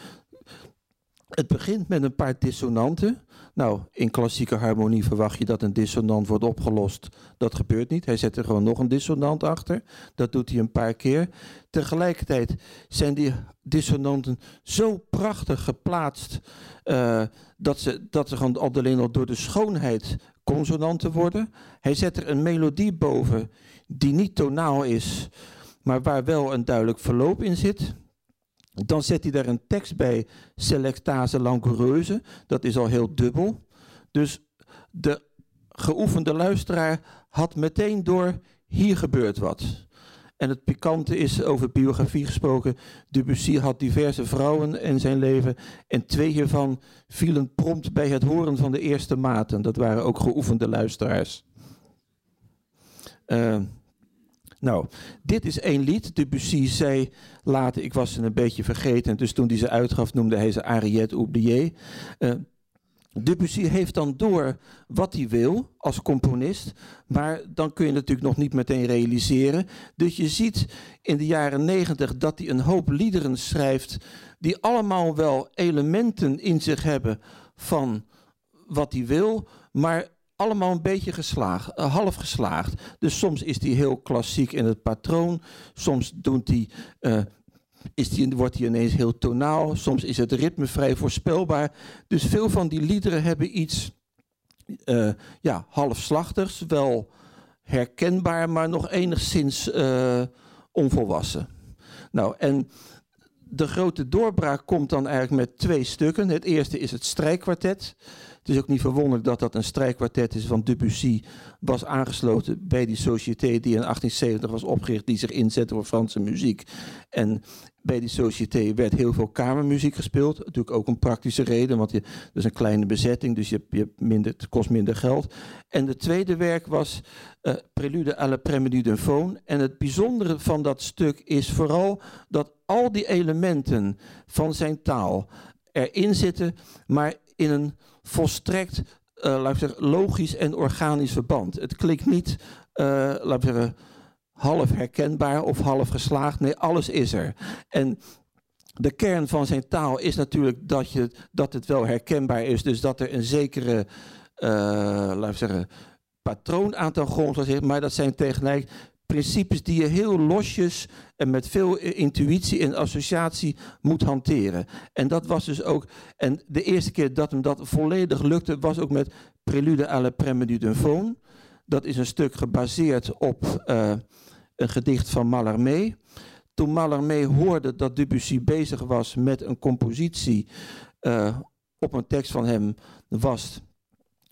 S3: Het begint met een paar dissonanten. Nou, in klassieke harmonie verwacht je dat een dissonant wordt opgelost. Dat gebeurt niet. Hij zet er gewoon nog een dissonant achter. Dat doet hij een paar keer. Tegelijkertijd zijn die dissonanten zo prachtig geplaatst uh, dat, ze, dat ze gewoon alleen al door de schoonheid consonanten worden. Hij zet er een melodie boven die niet tonaal is, maar waar wel een duidelijk verloop in zit. Dan zet hij daar een tekst bij, selectase langoureuse. Dat is al heel dubbel. Dus de geoefende luisteraar had meteen door, hier gebeurt wat. En het pikante is, over biografie gesproken, Debussy had diverse vrouwen in zijn leven en twee hiervan vielen prompt bij het horen van de eerste maten. Dat waren ook geoefende luisteraars. Uh, nou, dit is één lied. Debussy zei later, ik was ze een beetje vergeten, dus toen hij ze uitgaf noemde hij ze Ariette oubliée. Uh, Debussy heeft dan door wat hij wil als componist, maar dan kun je natuurlijk nog niet meteen realiseren. Dus je ziet in de jaren negentig dat hij een hoop liederen schrijft die allemaal wel elementen in zich hebben van wat hij wil, maar allemaal een beetje geslaagd, uh, half geslaagd. Dus soms is hij heel klassiek in het patroon, soms doet hij uh, is die, wordt hij ineens heel tonaal. Soms is het ritme vrij voorspelbaar. Dus veel van die liederen hebben iets uh, ja, halfslachtigs, wel herkenbaar, maar nog enigszins onvolwassen. Nou, en de grote doorbraak komt dan eigenlijk met twee stukken. Het eerste is het strijkkwartet. Het is ook niet verwonderlijk dat dat een strijkkwartet is, want Debussy was aangesloten bij die société die in 1870 was opgericht, die zich inzette voor Franse muziek. En bij die société werd heel veel kamermuziek gespeeld. Natuurlijk ook een praktische reden, want je, dus een kleine bezetting, dus je, je minder, het kost minder geld. En het tweede werk was uh, Prélude à la Prémédie d'un Faune. En het bijzondere van dat stuk is vooral dat al die elementen van zijn taal erin zitten, maar in een volstrekt uh, laat ik zeggen, logisch en organisch verband. Het klinkt niet, uh, laat ik zeggen, half herkenbaar of half geslaagd. Nee, alles is er. En de kern van zijn taal is natuurlijk dat, je, dat het wel herkenbaar is. Dus dat er een zekere, uh, laten we zeggen, patroon aan ten. Maar dat zijn tegelijk principes die je heel losjes en met veel intuïtie en associatie moet hanteren. En dat was dus ook. En de eerste keer dat hem dat volledig lukte, was ook met Prélude à la Faune. Dat is een stuk gebaseerd op uh, een gedicht van Mallarmé. Toen Mallarmé hoorde dat Debussy bezig was met een compositie uh, op een tekst van hem, was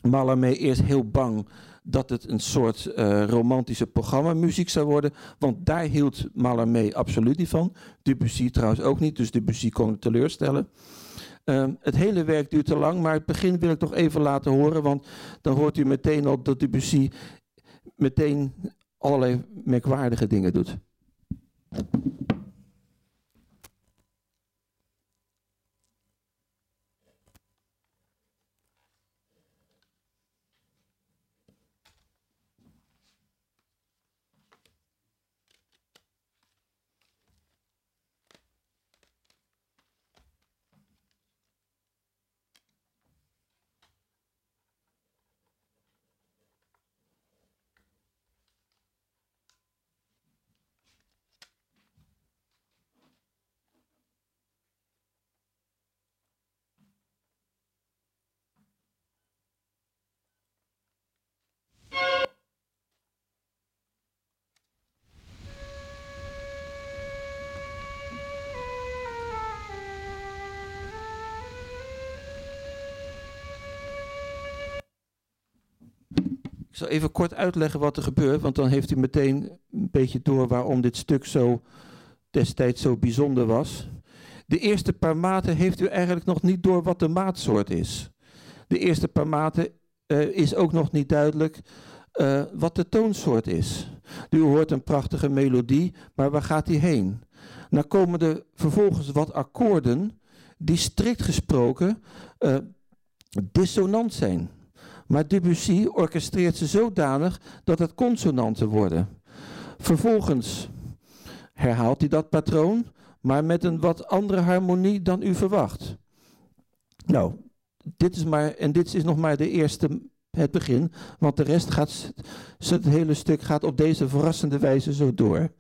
S3: Mallarmé eerst heel bang dat het een soort uh, romantische programmamuziek zou worden. Want daar hield Mallarmé absoluut niet van. Debussy trouwens ook niet, dus Debussy kon het teleurstellen. Uh, het hele werk duurt te lang, maar het begin wil ik nog even laten horen. Want dan hoort u meteen al dat Debussy meteen allerlei merkwaardige dingen doet. Ik zal even kort uitleggen wat er gebeurt, want dan heeft u meteen een beetje door waarom dit stuk zo destijds zo bijzonder was. De eerste paar maten heeft u eigenlijk nog niet door wat de maatsoort is. De eerste paar maten uh, is ook nog niet duidelijk uh, wat de toonsoort is. U hoort een prachtige melodie, maar waar gaat die heen? Dan komen er vervolgens wat akkoorden die strikt gesproken uh, dissonant zijn. Maar Debussy orchestreert ze zodanig dat het consonanten worden. Vervolgens herhaalt hij dat patroon, maar met een wat andere harmonie dan u verwacht. Nou, dit is maar, en dit is nog maar de eerste, het begin, want de rest gaat, het hele stuk gaat op deze verrassende wijze zo door.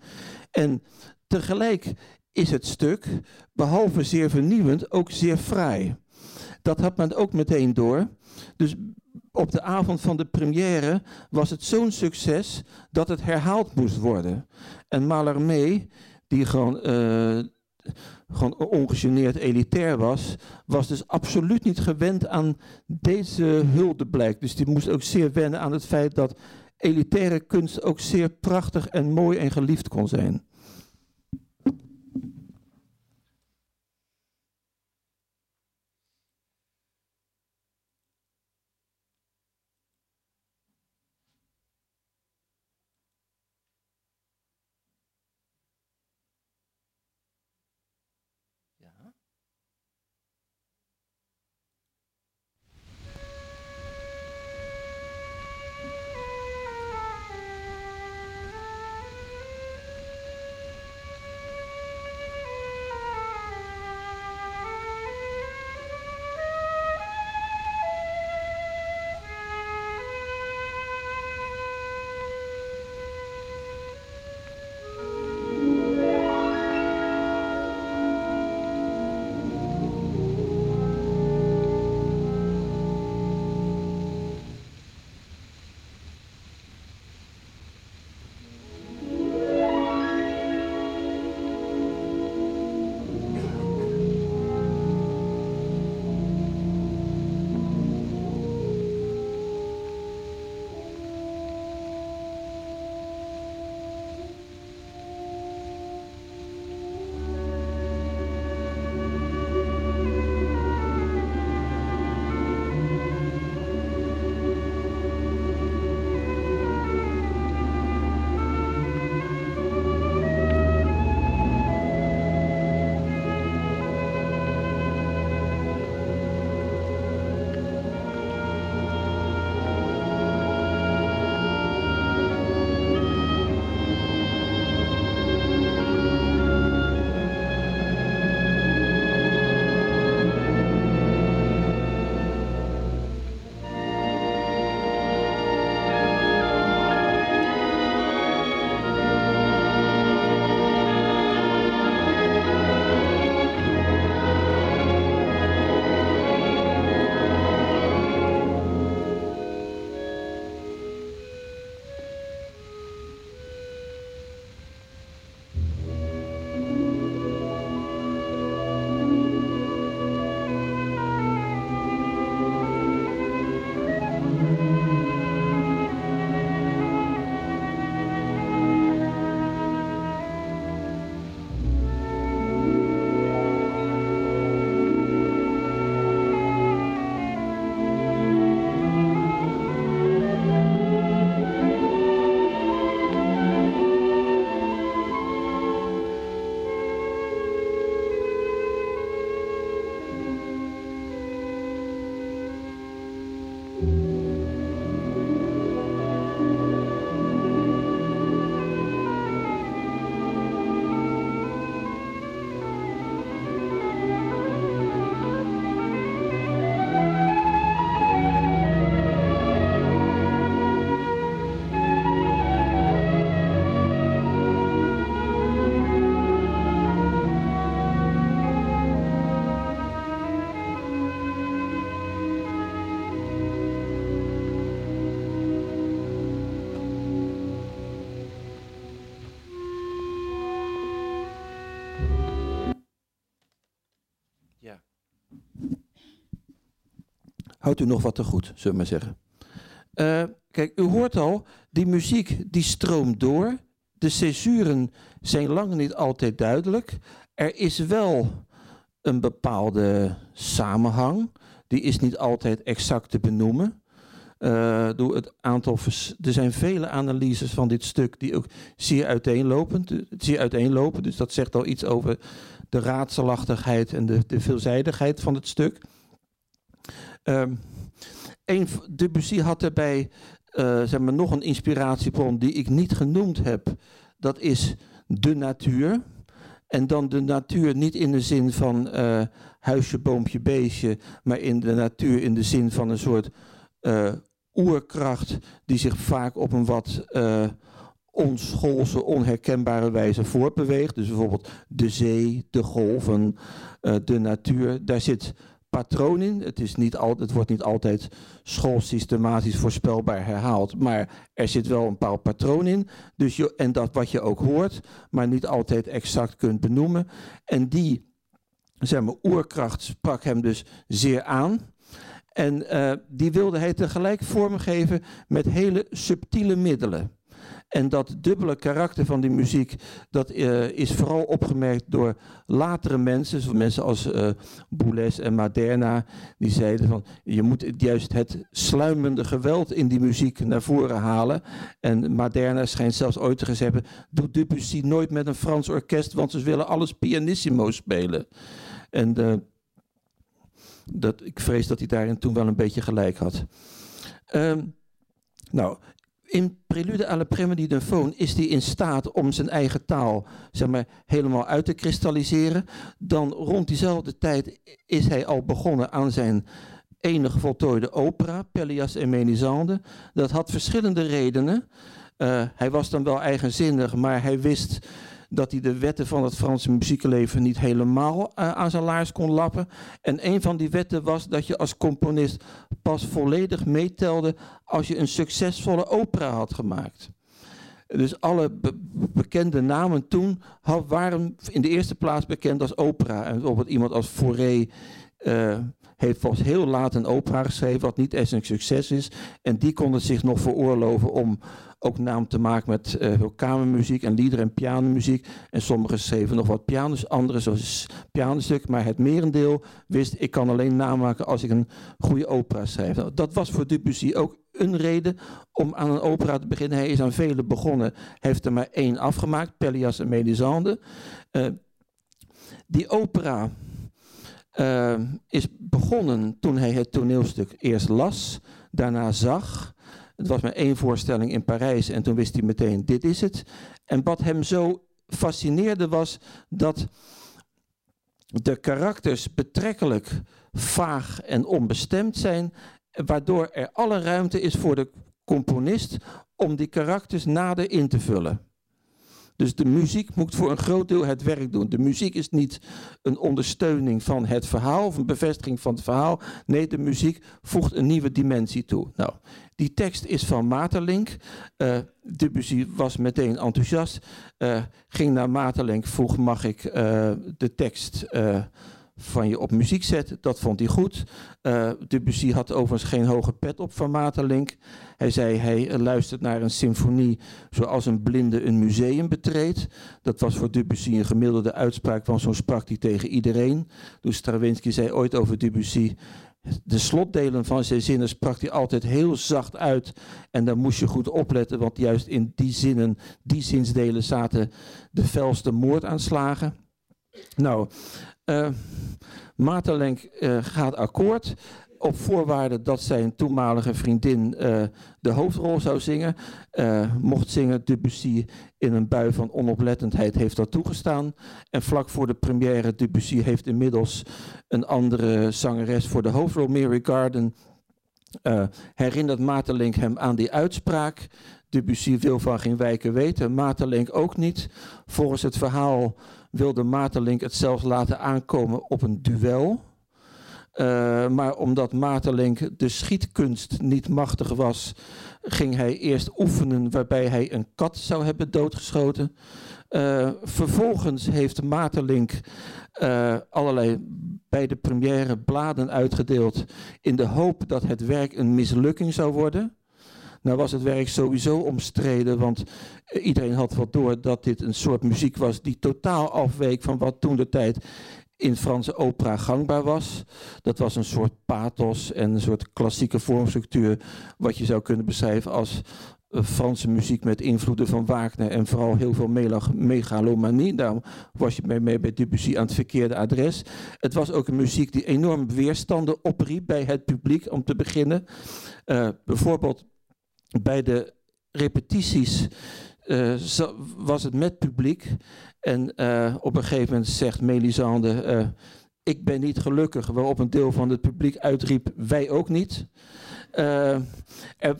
S3: En tegelijk is het stuk, behalve zeer vernieuwend, ook zeer fraai. Dat had men ook meteen door. Dus op de avond van de première was het zo'n succes dat het herhaald moest worden. En Mallarmé, die gewoon, uh, gewoon ongegeneerd elitair was, was dus absoluut niet gewend aan deze huldeblijk. Dus die moest ook zeer wennen aan het feit dat elitaire kunst ook zeer prachtig en mooi en geliefd kon zijn. Houdt u nog wat te goed, zullen we maar zeggen. Uh, kijk, u hoort al, die muziek die stroomt door. De césuren zijn lang niet altijd duidelijk. Er is wel een bepaalde samenhang. Die is niet altijd exact te benoemen. Uh, het aantal er zijn vele analyses van dit stuk die ook zeer uiteenlopend, zeer uiteenlopen. Dus dat zegt al iets over de raadselachtigheid en de, de veelzijdigheid van het stuk. Um, een, Debussy had daarbij uh, zeg maar, nog een inspiratiebron die ik niet genoemd heb. Dat is de natuur. En dan de natuur niet in de zin van uh, huisje, boompje, beestje, maar in de natuur in de zin van een soort uh, oerkracht die zich vaak op een wat uh, onschoolse, onherkenbare wijze voortbeweegt. Dus bijvoorbeeld de zee, de golven, de natuur. Daar zit patroon in. Het, is niet al, het wordt niet altijd schoolsystematisch voorspelbaar herhaald, maar er zit wel een bepaald patroon in. Dus je, en dat wat je ook hoort, maar niet altijd exact kunt benoemen. En die zeg maar, oerkracht sprak hem dus zeer aan. En uh, die wilde hij tegelijk vormgeven met hele subtiele middelen. En dat dubbele karakter van die muziek, dat uh, is vooral opgemerkt door latere mensen, zoals mensen als uh, Boulez en Maderna, die zeiden van je moet juist het sluimende geweld in die muziek naar voren halen. En Maderna schijnt zelfs ooit te hebben, doe Debussy nooit met een Frans orkest, want ze willen alles pianissimo spelen. En uh, dat, ik vrees dat hij daarin toen wel een beetje gelijk had. Um, nou, in Prelude à la d'un Faune is hij in staat om zijn eigen taal zeg maar, helemaal uit te kristalliseren. Dan rond diezelfde tijd is hij al begonnen aan zijn enige voltooide opera, Pelléas en Ménisande. Dat had verschillende redenen. Uh, hij was dan wel eigenzinnig, maar hij wist dat hij de wetten van het Franse muziekleven niet helemaal uh, aan zijn laars kon lappen. En een van die wetten was dat je als componist pas volledig meetelde als je een succesvolle opera had gemaakt. Dus alle bekende namen toen waren in de eerste plaats bekend als opera. En bijvoorbeeld iemand als Fauré uh, heeft pas heel laat een opera geschreven, wat niet eens een succes is. En die kon het zich nog veroorloven om ook naam te maken met uh, kamermuziek en liederen en pianomuziek. En sommigen schreven nog wat pianos, anderen zoals pianostuk. Maar het merendeel wist, ik kan alleen naam maken als ik een goede opera schrijf. Nou, dat was voor Debussy ook een reden om aan een opera te beginnen. Hij is aan vele begonnen, heeft er maar één afgemaakt, Pelléas en Mélisande. Uh, die opera uh, is begonnen toen hij het toneelstuk eerst las, daarna zag het was maar één voorstelling in Parijs en toen wist hij meteen, dit is het. En wat hem zo fascineerde was dat de karakters betrekkelijk vaag en onbestemd zijn, waardoor er alle ruimte is voor de componist om die karakters nader in te vullen. Dus de muziek moet voor een groot deel het werk doen. De muziek is niet een ondersteuning van het verhaal of een bevestiging van het verhaal. Nee, de muziek voegt een nieuwe dimensie toe. Nou, die tekst is van Materlink. Uh, Debussy was meteen enthousiast. Uh, ging naar Materlink, vroeg mag ik uh, de tekst van je op muziek zetten. Dat vond hij goed. Uh, Debussy had overigens geen hoge pet op van Materlink. Hij zei hij luistert naar een symfonie zoals een blinde een museum betreedt. Dat was voor Debussy een gemiddelde uitspraak, want zo sprak hij tegen iedereen. Dus Stravinsky zei ooit over Debussy... De slotdelen van zijn zinnen sprak hij altijd heel zacht uit. En daar moest je goed opletten, want juist in die zinnen, die zinsdelen zaten de felste moordaanslagen. Nou, uh, Materlenk uh, gaat akkoord op voorwaarde dat zijn toenmalige vriendin uh, de hoofdrol zou zingen. Mocht zingen Debussy in een bui van onoplettendheid heeft dat toegestaan. En vlak voor de première Debussy heeft inmiddels een andere zangeres voor de hoofdrol, Mary Garden. Uh, herinnert Materlink hem aan die uitspraak. Debussy wil van geen wijken weten, Materlink ook niet. Volgens het verhaal wilde Materlink het zelfs laten aankomen op een duel. Uh, maar omdat Maeterlinck de schietkunst niet machtig was, ging hij eerst oefenen waarbij hij een kat zou hebben doodgeschoten. Uh, vervolgens heeft Maeterlinck uh, allerlei bij de première bladen uitgedeeld in de hoop dat het werk een mislukking zou worden. Nou was het werk sowieso omstreden, want iedereen had wel door dat dit een soort muziek was die totaal afweek van wat toen de tijd in Franse opera gangbaar was. Dat was een soort pathos en een soort klassieke vormstructuur, wat je zou kunnen beschrijven als uh, Franse muziek met invloeden van Wagner en vooral heel veel megalomanie. Daarom was je mee, mee bij Debussy aan het verkeerde adres. Het was ook een muziek die enorm weerstanden opriep bij het publiek om te beginnen. Uh, bijvoorbeeld bij de repetities uh, was het met publiek. En uh, op een gegeven moment zegt Melisande: uh, Ik ben niet gelukkig. Waarop een deel van het publiek uitriep: Wij ook niet.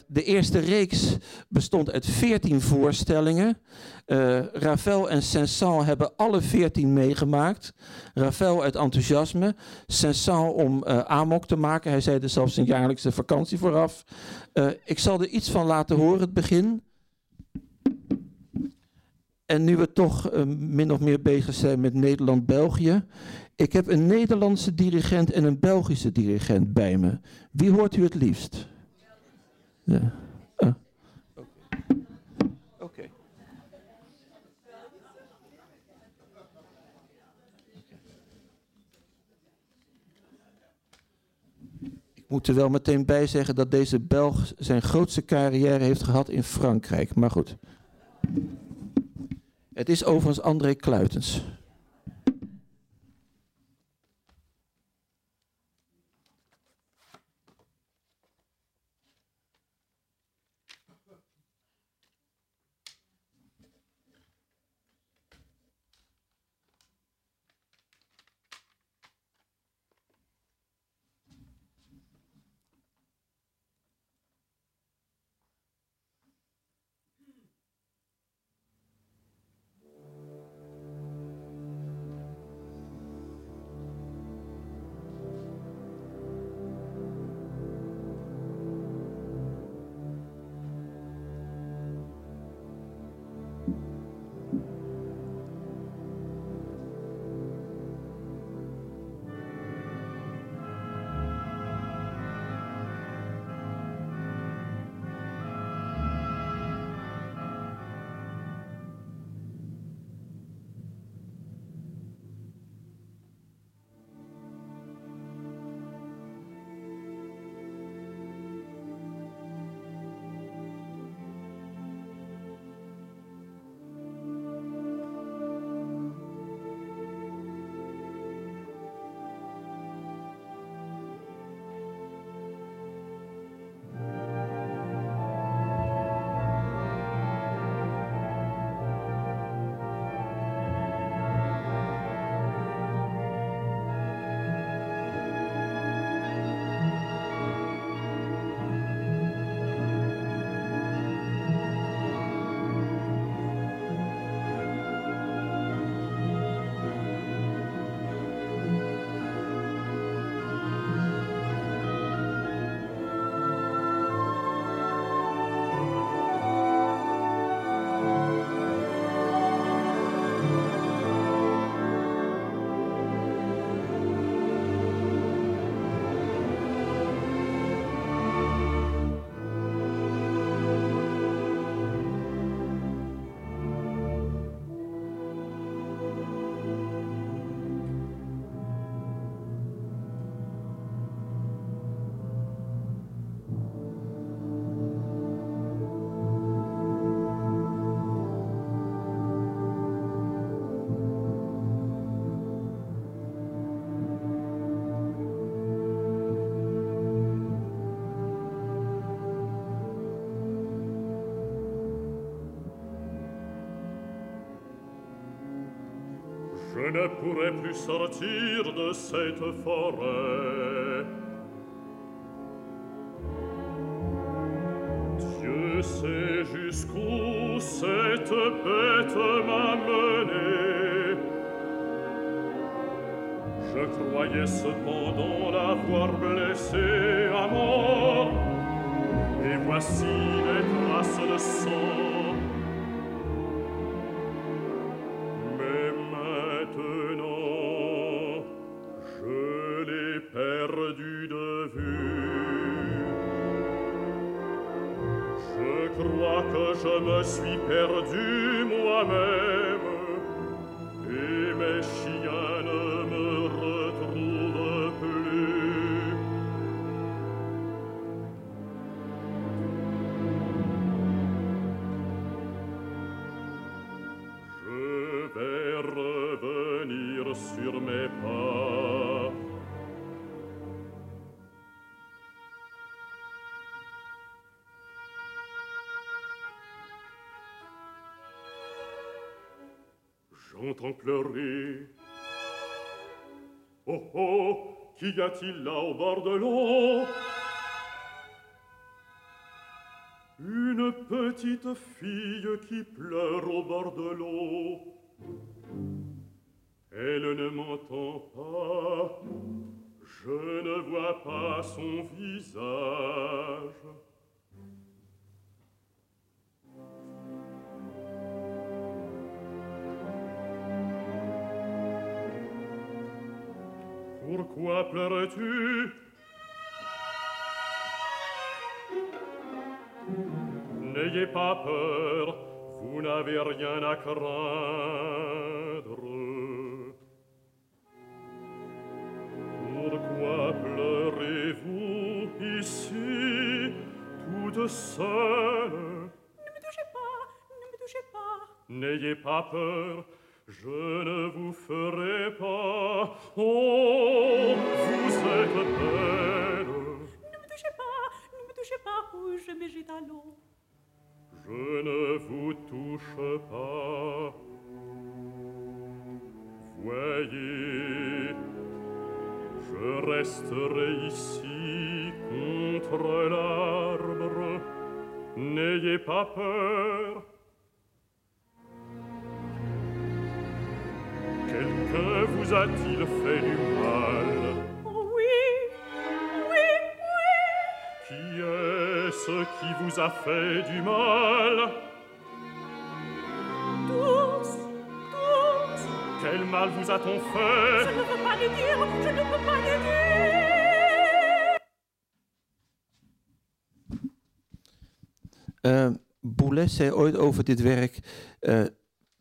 S3: De eerste reeks bestond uit veertien voorstellingen. Ravel en Saint-Saëns hebben alle veertien meegemaakt. Ravel uit enthousiasme, Saint-Saëns om amok te maken. Hij zei er zelfs een jaarlijkse vakantie vooraf. ik zal er iets van laten horen, het begin. En nu we toch uh, min of meer bezig zijn met Nederland-België. Ik heb een Nederlandse dirigent en een Belgische dirigent bij me. Wie hoort u het liefst? Ja. Uh. Oké. Okay. Ik moet er wel meteen bij zeggen dat deze Belg zijn grootste carrière heeft gehad in Frankrijk. Maar goed. Het is overigens André Kluitens.
S4: ne pourrai plus sortir de cette forêt. Dieu sait jusqu'où cette bête m'a mené. Je croyais cependant l'avoir blessé à mort, et voici les traces de sang je me suis perdu moi-même. pleurer. Oh oh, qu'y a-t-il là au bord de l'eau Une petite fille qui pleure au bord de l'eau. credre. Pourquoi pleurez-vous ici, toute seule
S5: Ne me touchez pas, ne me touchez pas.
S4: N'ayez pas peur, je ne vous ferai pas. Oh, vous êtes belle.
S5: Ne me touchez pas, ne me touchez pas, où je mets mes talons.
S4: Je ne vous touche pas. Voyez, je resterai ici contre l'arbre. N'ayez pas peur. Quelqu'un vous a-t-il fait du mal?
S5: Oh oui, oui, oui.
S4: Qui est-ce qui vous a fait du mal
S5: Tous, tous.
S4: Quel mal vous a-t-on
S5: Je
S4: fait
S5: ne peux pas le dire, je ne peux pas le dire.
S3: Eh, Boulez zei ooit over dit werk. eh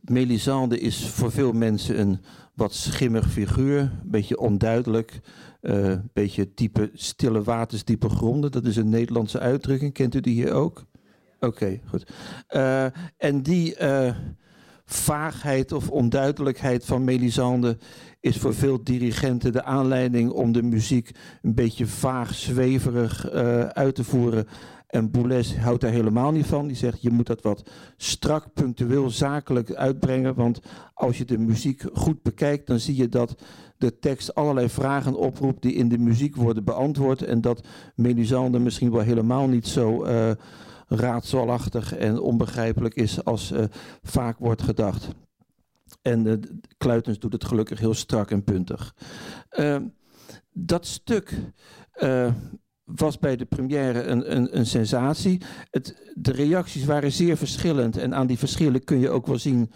S3: Melisande is voor veel mensen een wat schimmig figuur. Een beetje onduidelijk. eh, Een beetje type stille waters, diepe gronden. Dat is een Nederlandse uitdrukking. Kent u die hier ook? Oké, goed. Eh, en die eh, vaagheid of onduidelijkheid van Melisande is voor veel dirigenten de aanleiding om de muziek een beetje vaag, zweverig uit te voeren. En Boulez houdt daar helemaal niet van. Die zegt, je moet dat wat strak, punctueel, zakelijk uitbrengen. Want als je de muziek goed bekijkt, dan zie je dat de tekst allerlei vragen oproept die in de muziek worden beantwoord. En dat Melisande misschien wel helemaal niet zo eh, raadselachtig en onbegrijpelijk is als eh, vaak wordt gedacht. En eh, Kluitens doet het gelukkig heel strak en puntig. Eh, dat stuk was bij de première een, een, een sensatie. Het, de reacties waren zeer verschillend. En aan die verschillen kun je ook wel zien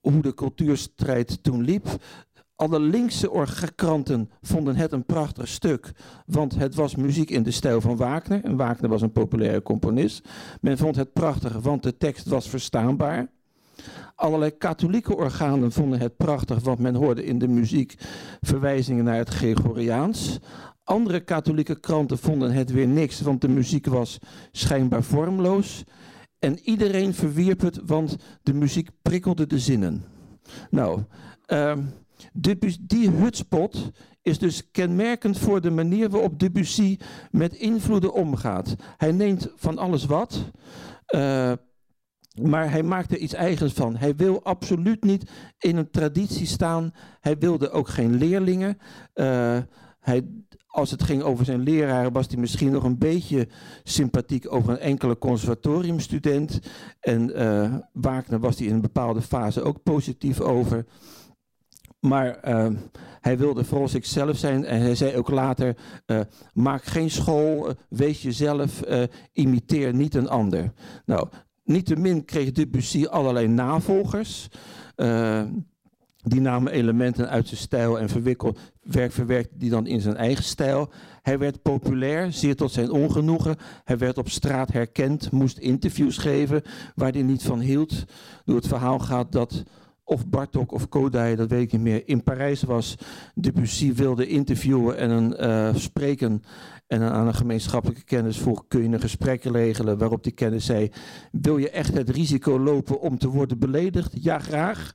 S3: hoe de cultuurstrijd toen liep. Alle linkse kranten vonden het een prachtig stuk, want het was muziek in de stijl van Wagner. En Wagner was een populaire componist. Men vond het prachtig, want de tekst was verstaanbaar. Allerlei katholieke organen vonden het prachtig, want men hoorde in de muziek verwijzingen naar het Gregoriaans. Andere katholieke kranten vonden het weer niks, want de muziek was schijnbaar vormloos. En iedereen verwierp het, want de muziek prikkelde de zinnen. Nou, ehm, die hutspot is dus kenmerkend voor de manier waarop Debussy met invloeden omgaat. Hij neemt van alles wat, eh, maar hij maakt er iets eigens van. Hij wil absoluut niet in een traditie staan. Hij wilde ook geen leerlingen. Eh, hij, als het ging over zijn leraren, was hij misschien nog een beetje sympathiek over een enkele conservatoriumstudent. En eh, Wagner was hij in een bepaalde fase ook positief over. Maar eh, hij wilde vooral zichzelf zijn en hij zei ook later: uh, maak geen school, uh, wees jezelf, uh, imiteer niet een ander. Nou, niettemin kreeg Debussy allerlei navolgers. Die namen elementen uit zijn stijl en verwikkel, werk verwerkte die dan in zijn eigen stijl. Hij werd populair, zeer tot zijn ongenoegen. Hij werd op straat herkend, moest interviews geven waar hij niet van hield. Door het verhaal gaat dat of Bartok of Kodai, dat weet ik niet meer, in Parijs was. Debussy wilde interviewen en een, uh, spreken en aan een gemeenschappelijke kennis vroeg, kun je een gesprek regelen waarop die kennis zei, wil je echt het risico lopen om te worden beledigd? Ja, graag.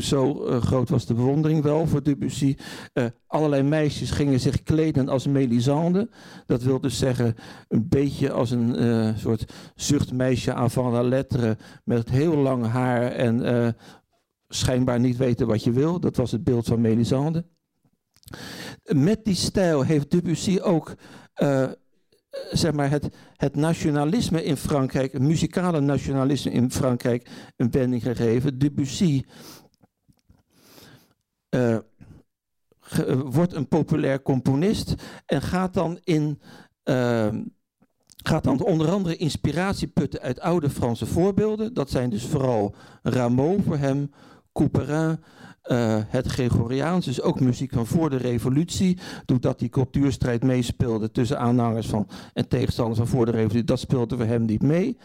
S3: Zo uh, groot was de bewondering wel voor Debussy. Uh, allerlei meisjes gingen zich kleden als Melisande. Dat wil dus zeggen een beetje als een uh, soort zuchtmeisje avant la lettre met heel lang haar en schijnbaar niet weten wat je wil. Dat was het beeld van Melisande. Met die stijl heeft Debussy ook uh, zeg maar het, het nationalisme in Frankrijk, het muzikale nationalisme in Frankrijk, een wending gegeven. Debussy uh, wordt een populair componist en gaat dan in. Uh, gaat dan onder andere inspiratie putten uit oude Franse voorbeelden. Dat zijn dus vooral Rameau voor hem, Couperin, uh, het Gregoriaans, dus ook muziek van voor de revolutie, doordat die cultuurstrijd meespeelde tussen aanhangers van en tegenstanders van voor de revolutie, dat speelde voor hem niet mee.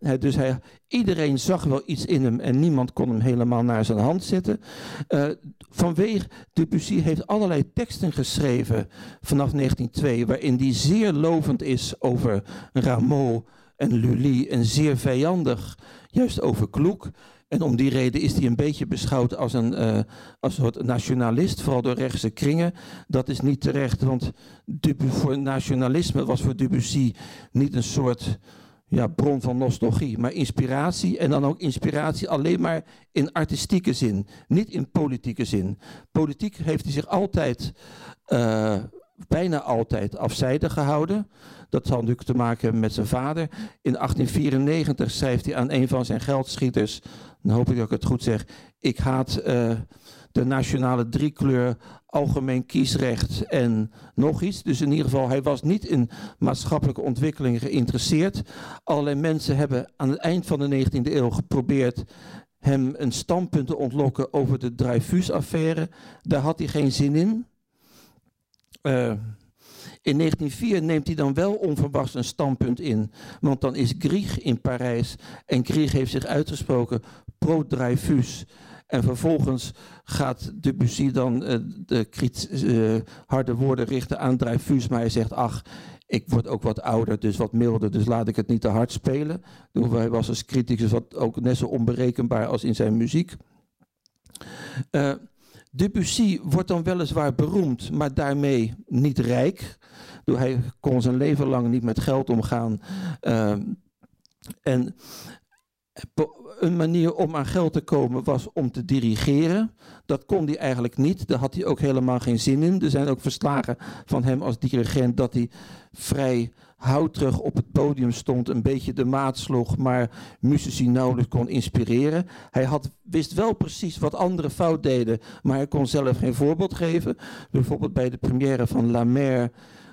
S3: Hij, dus hij, iedereen zag wel iets in hem en niemand kon hem helemaal naar zijn hand zetten. Uh, vanwege Debussy heeft allerlei teksten geschreven vanaf 1902, waarin die zeer lovend is over Rameau en Lully en zeer vijandig, juist over Kloek. En om die reden is hij een beetje beschouwd als een, uh, als een soort nationalist, vooral door rechtse kringen. Dat is niet terecht, want voor nationalisme was voor Debussy niet een soort ja, bron van nostalgie, maar inspiratie. En dan ook inspiratie alleen maar in artistieke zin, niet in politieke zin. Politiek heeft hij zich altijd, uh, bijna altijd afzijdig gehouden. Dat zal natuurlijk te maken met zijn vader. In 1894 schrijft hij aan een van zijn geldschieters, dan hoop ik dat ik het goed zeg, ik haat uh, de nationale driekleur, algemeen kiesrecht en nog iets. Dus in ieder geval, hij was niet in maatschappelijke ontwikkelingen geïnteresseerd. Allerlei mensen hebben aan het eind van de 19e eeuw geprobeerd hem een standpunt te ontlokken over de Dreyfus-affaire. Daar had hij geen zin in. Uh, in 1904 neemt hij dan wel onverwachts een standpunt in. Want dan is Grieg in Parijs. En Grieg heeft zich uitgesproken pro-Dreyfus. En vervolgens gaat Debussy dan uh, de uh, harde woorden richten aan Dreyfus. Maar hij zegt, ach, ik word ook wat ouder, dus wat milder, dus laat ik het niet te hard spelen. Hij was als criticus wat ook net zo onberekenbaar als in zijn muziek. Uh, Debussy wordt dan weliswaar beroemd, maar daarmee niet rijk. Hij kon zijn leven lang niet met geld omgaan. Uh, en een manier om aan geld te komen was om te dirigeren. Dat kon hij eigenlijk niet. Daar had hij ook helemaal geen zin in. Er zijn ook verslagen van hem als dirigent dat hij vrij terug op het podium stond, een beetje de maat sloeg, maar muzici nauwelijks kon inspireren. Hij had, wist wel precies wat anderen fout deden, maar hij kon zelf geen voorbeeld geven. Bijvoorbeeld bij de première van La Mer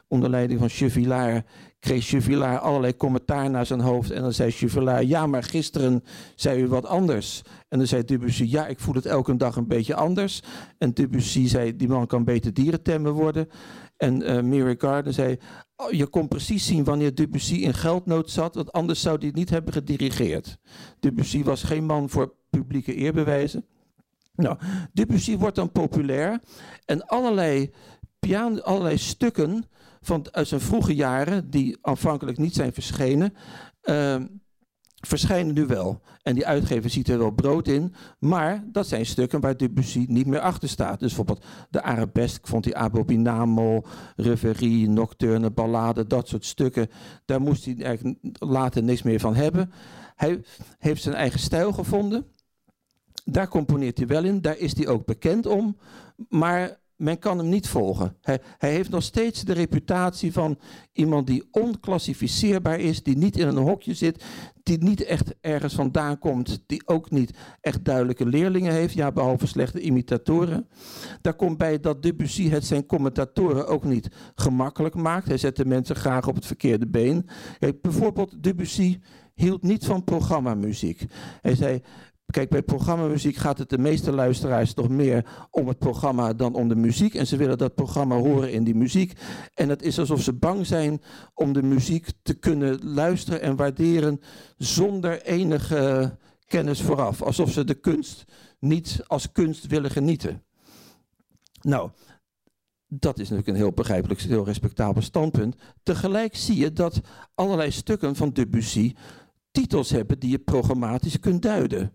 S3: onder leiding van Chevillard, kreeg Chevillard allerlei commentaar naar zijn hoofd. En dan zei Chevillard, ja, maar gisteren zei u wat anders. En dan zei Debussy, ja, ik voel het elke dag een beetje anders. En Debussy zei, die man kan beter dierentemmen worden. En uh, Mary zei, je kon precies zien wanneer Debussy in geldnood zat, want anders zou hij het niet hebben gedirigeerd. Debussy was geen man voor publieke eerbewijzen. Nou, Debussy wordt dan populair en allerlei, piano, allerlei stukken van, uit zijn vroege jaren, die aanvankelijk niet zijn verschenen, uh, verschijnen nu wel. En die uitgever ziet er wel brood in, maar dat zijn stukken waar Debussy niet meer achter staat. Dus bijvoorbeeld de arabesque vond hij Abominamo, Reverie, Nocturne, Ballade, dat soort stukken. Daar moest hij eigenlijk later niks meer van hebben. Hij heeft zijn eigen stijl gevonden. Daar componeert hij wel in, daar is hij ook bekend om. Maar men kan hem niet volgen. Hij, hij, heeft nog steeds de reputatie van iemand die onclassificeerbaar is, die niet in een hokje zit, die niet echt ergens vandaan komt, die ook niet echt duidelijke leerlingen heeft, ja, behalve slechte imitatoren. Daar komt bij dat Debussy het zijn commentatoren ook niet gemakkelijk maakt. Hij zet de mensen graag op het verkeerde been. Bijvoorbeeld Debussy hield niet van programmamuziek. Hij zei, Kijk, bij programmamuziek gaat het de meeste luisteraars toch meer om het programma dan om de muziek. En ze willen dat programma horen in die muziek. En het is alsof ze bang zijn om de muziek te kunnen luisteren en waarderen zonder enige kennis vooraf. Alsof ze de kunst niet als kunst willen genieten. Nou, dat is natuurlijk een heel begrijpelijk, heel respectabel standpunt. Tegelijk zie je dat allerlei stukken van Debussy titels hebben die je programmatisch kunt duiden.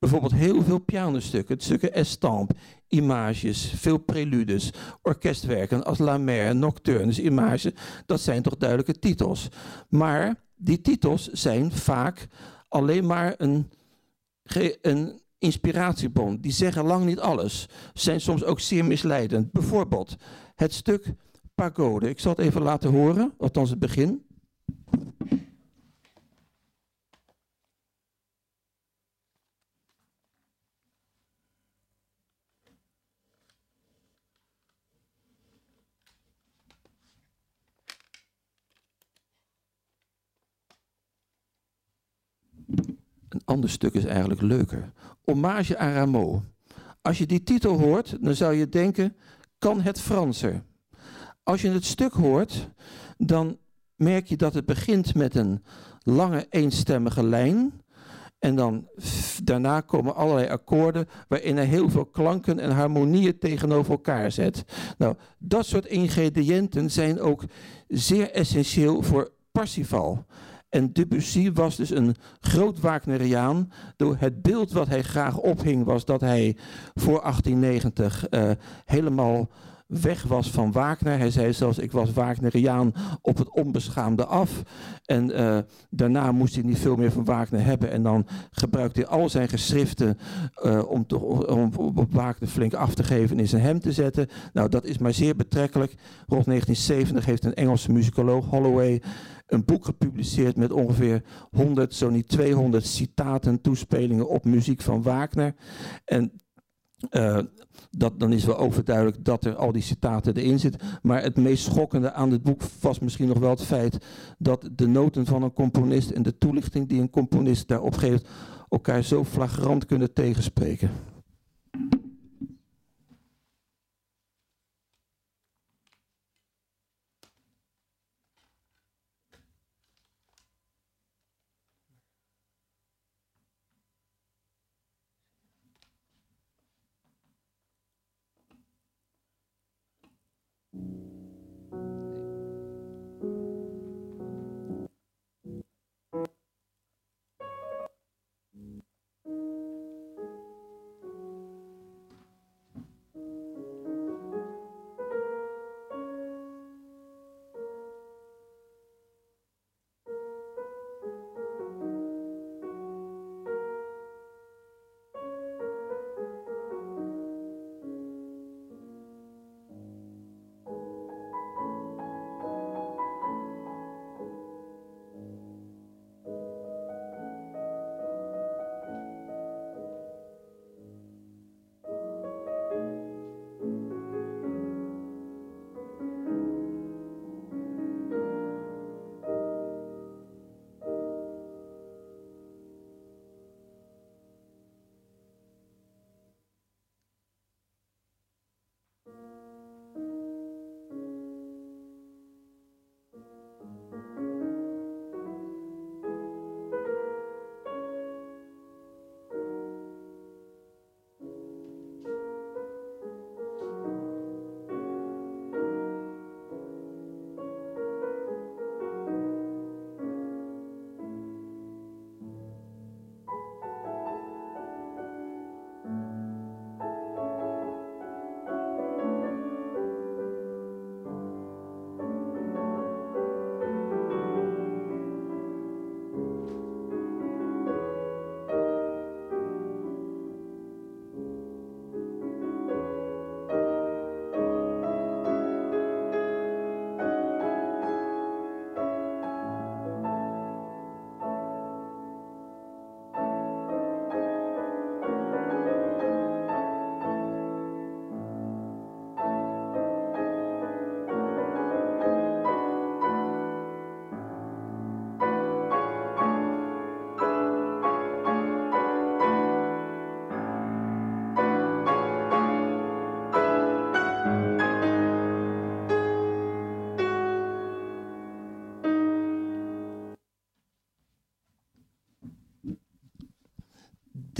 S3: Bijvoorbeeld heel veel pianostukken, stukken estampe, images, veel preludes, orkestwerken als La Mer, Nocturnes, images. Dat zijn toch duidelijke titels. Maar die titels zijn vaak alleen maar een, een inspiratiebron. Die zeggen lang niet alles. Zijn soms ook zeer misleidend. Bijvoorbeeld het stuk Pagode. Ik zal het even laten horen, althans het begin. Een ander stuk is eigenlijk leuker. Hommage aan Rameau. Als je die titel hoort, dan zou je denken, kan het Franser? Als je het stuk hoort, dan merk je dat het begint met een lange eenstemmige lijn. En dan daarna komen allerlei akkoorden waarin hij heel veel klanken en harmonieën tegenover elkaar zet. Nou, dat soort ingrediënten zijn ook zeer essentieel voor Parsifal. En Debussy was dus een groot Wagneriaan. Het beeld wat hij graag ophing was dat hij voor 1890 uh, eh, helemaal weg was van Wagner. Hij zei zelfs, ik was Wagneriaan op het onbeschaamde af. En uh, daarna moest hij niet veel meer van Wagner hebben. En dan gebruikte hij al zijn geschriften uh, om, te, om op Wagner flink af te geven en in zijn hem te zetten. Nou, dat is maar zeer betrekkelijk. Rond 1970 heeft een Engelse muzikoloog, Holloway, een boek gepubliceerd met ongeveer 100, zo niet 200 citaten, toespelingen op muziek van Wagner. En uh, dat, dan is wel overduidelijk dat er al die citaten erin zitten. Maar het meest schokkende aan het boek was misschien nog wel het feit dat de noten van een componist en de toelichting die een componist daarop geeft elkaar zo flagrant kunnen tegenspreken.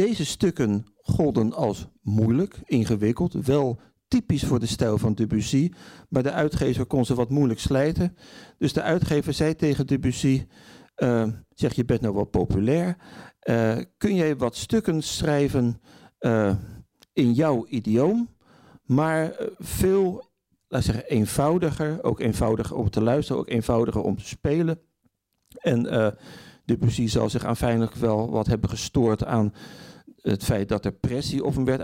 S3: Deze stukken golden als moeilijk, ingewikkeld, wel typisch voor de stijl van Debussy, maar de uitgever kon ze wat moeilijk slijten. Dus de uitgever zei tegen Debussy, uh, zeg je bent nou wel populair, uh, kun jij wat stukken schrijven uh, in jouw idioom, maar veel, laat zeggen, eenvoudiger, ook eenvoudiger om te luisteren, ook eenvoudiger om te spelen. En Debussy zal zich aanfijnlijk wel wat hebben gestoord aan het feit dat er pressie op hem werd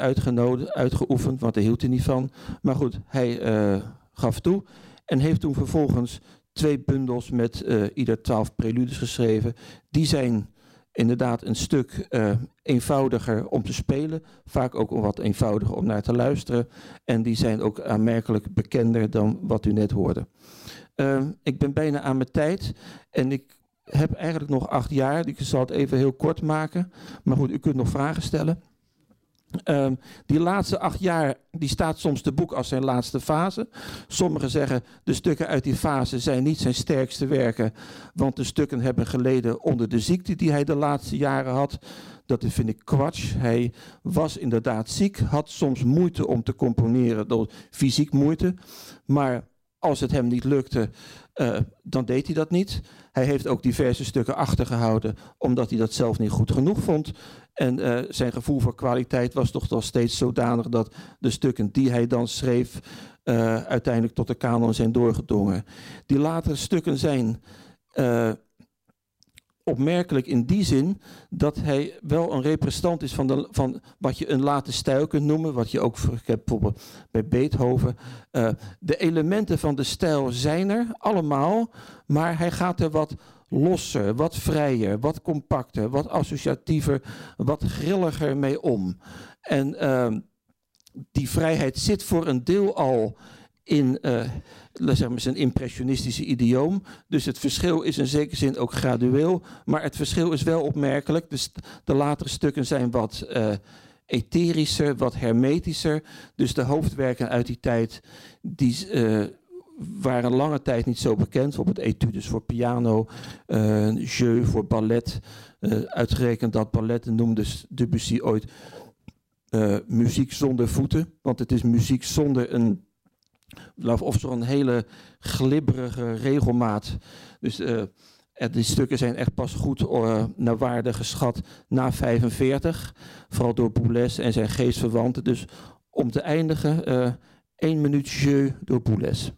S3: uitgeoefend, want daar hield hij niet van. Maar goed, hij uh, gaf toe en heeft toen vervolgens twee bundels met uh, ieder twaalf preludes geschreven. Die zijn inderdaad een stuk uh, eenvoudiger om te spelen, vaak ook wat eenvoudiger om naar te luisteren. En die zijn ook aanmerkelijk bekender dan wat u net hoorde. ik ben bijna aan mijn tijd en ik heb eigenlijk nog acht jaar. Ik zal het even heel kort maken. Maar goed, u kunt nog vragen stellen. Uh, die laatste acht jaar, die staat soms te boek als zijn laatste fase. Sommigen zeggen, de stukken uit die fase zijn niet zijn sterkste werken, want de stukken hebben geleden onder de ziekte die hij de laatste jaren had. Dat vind ik kwats. Hij was inderdaad ziek, had soms moeite om te componeren, door fysiek moeite. Maar als het hem niet lukte, uh, dan deed hij dat niet. Hij heeft ook diverse stukken achtergehouden, omdat hij dat zelf niet goed genoeg vond. En uh, zijn gevoel voor kwaliteit was toch nog steeds zodanig dat de stukken die hij dan schreef, uh, uiteindelijk tot de kanon zijn doorgedrongen. Die latere stukken zijn opmerkelijk in die zin dat hij wel een representant is van, de, van wat je een late stijl kunt noemen, wat je ook bijvoorbeeld bij Beethoven. Uh, de elementen van de stijl zijn er allemaal, maar hij gaat er wat losser, wat vrijer, wat compacter, wat associatiever, wat grilliger mee om. En uh, die vrijheid zit voor een deel al in uh, zeg maar zijn impressionistische idioom. Dus het verschil is in zekere zin ook gradueel. Maar het verschil is wel opmerkelijk. Dus de latere stukken zijn wat uh, etherischer, wat hermetischer. Dus de hoofdwerken uit die tijd die, uh, waren lange tijd niet zo bekend. Bijvoorbeeld etudes voor piano, jeu voor ballet. uitgerekend dat ballet noemde Debussy ooit muziek zonder voeten. Want het is muziek zonder een of zo'n hele glibberige regelmaat. Dus uh, die stukken zijn echt pas goed uh, naar waarde geschat na 45. Vooral door Boulez en zijn geestverwanten. Dus om te eindigen, uh, één minuut jeu door Boulez.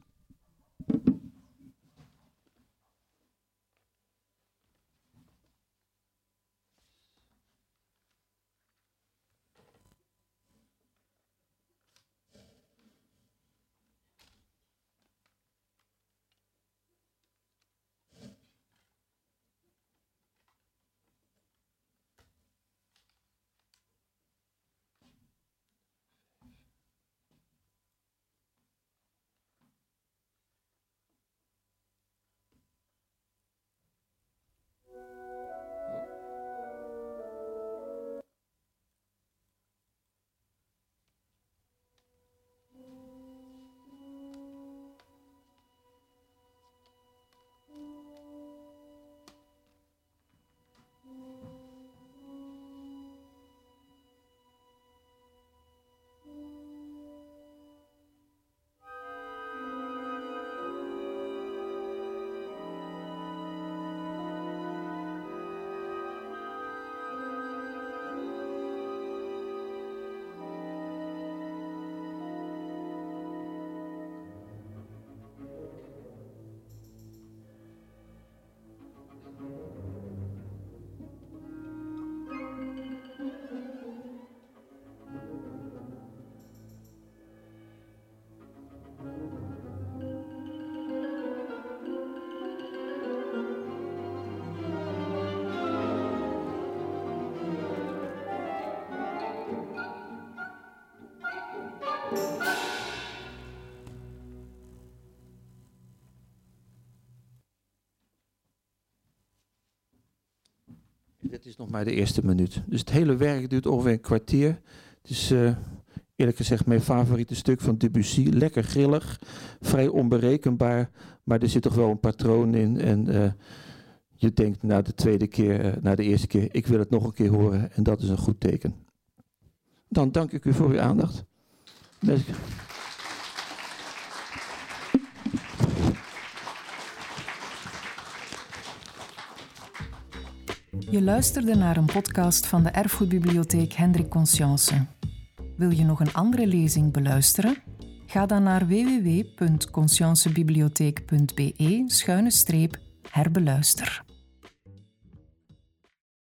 S3: Nog maar de eerste minuut. Dus het hele werk duurt ongeveer een kwartier. Het is uh, eerlijk gezegd mijn favoriete stuk van Debussy. Lekker grillig, vrij onberekenbaar, maar er zit toch wel een patroon in. En uh, je denkt na de tweede keer, uh, na de eerste keer, ik wil het nog een keer horen en dat is een goed teken. Dan dank ik u voor uw aandacht.
S1: Je luisterde naar een podcast van de Erfgoedbibliotheek Hendrik Conscience. Wil je nog een andere lezing beluisteren? Ga dan naar www.consciencebibliotheek.be-herbeluister.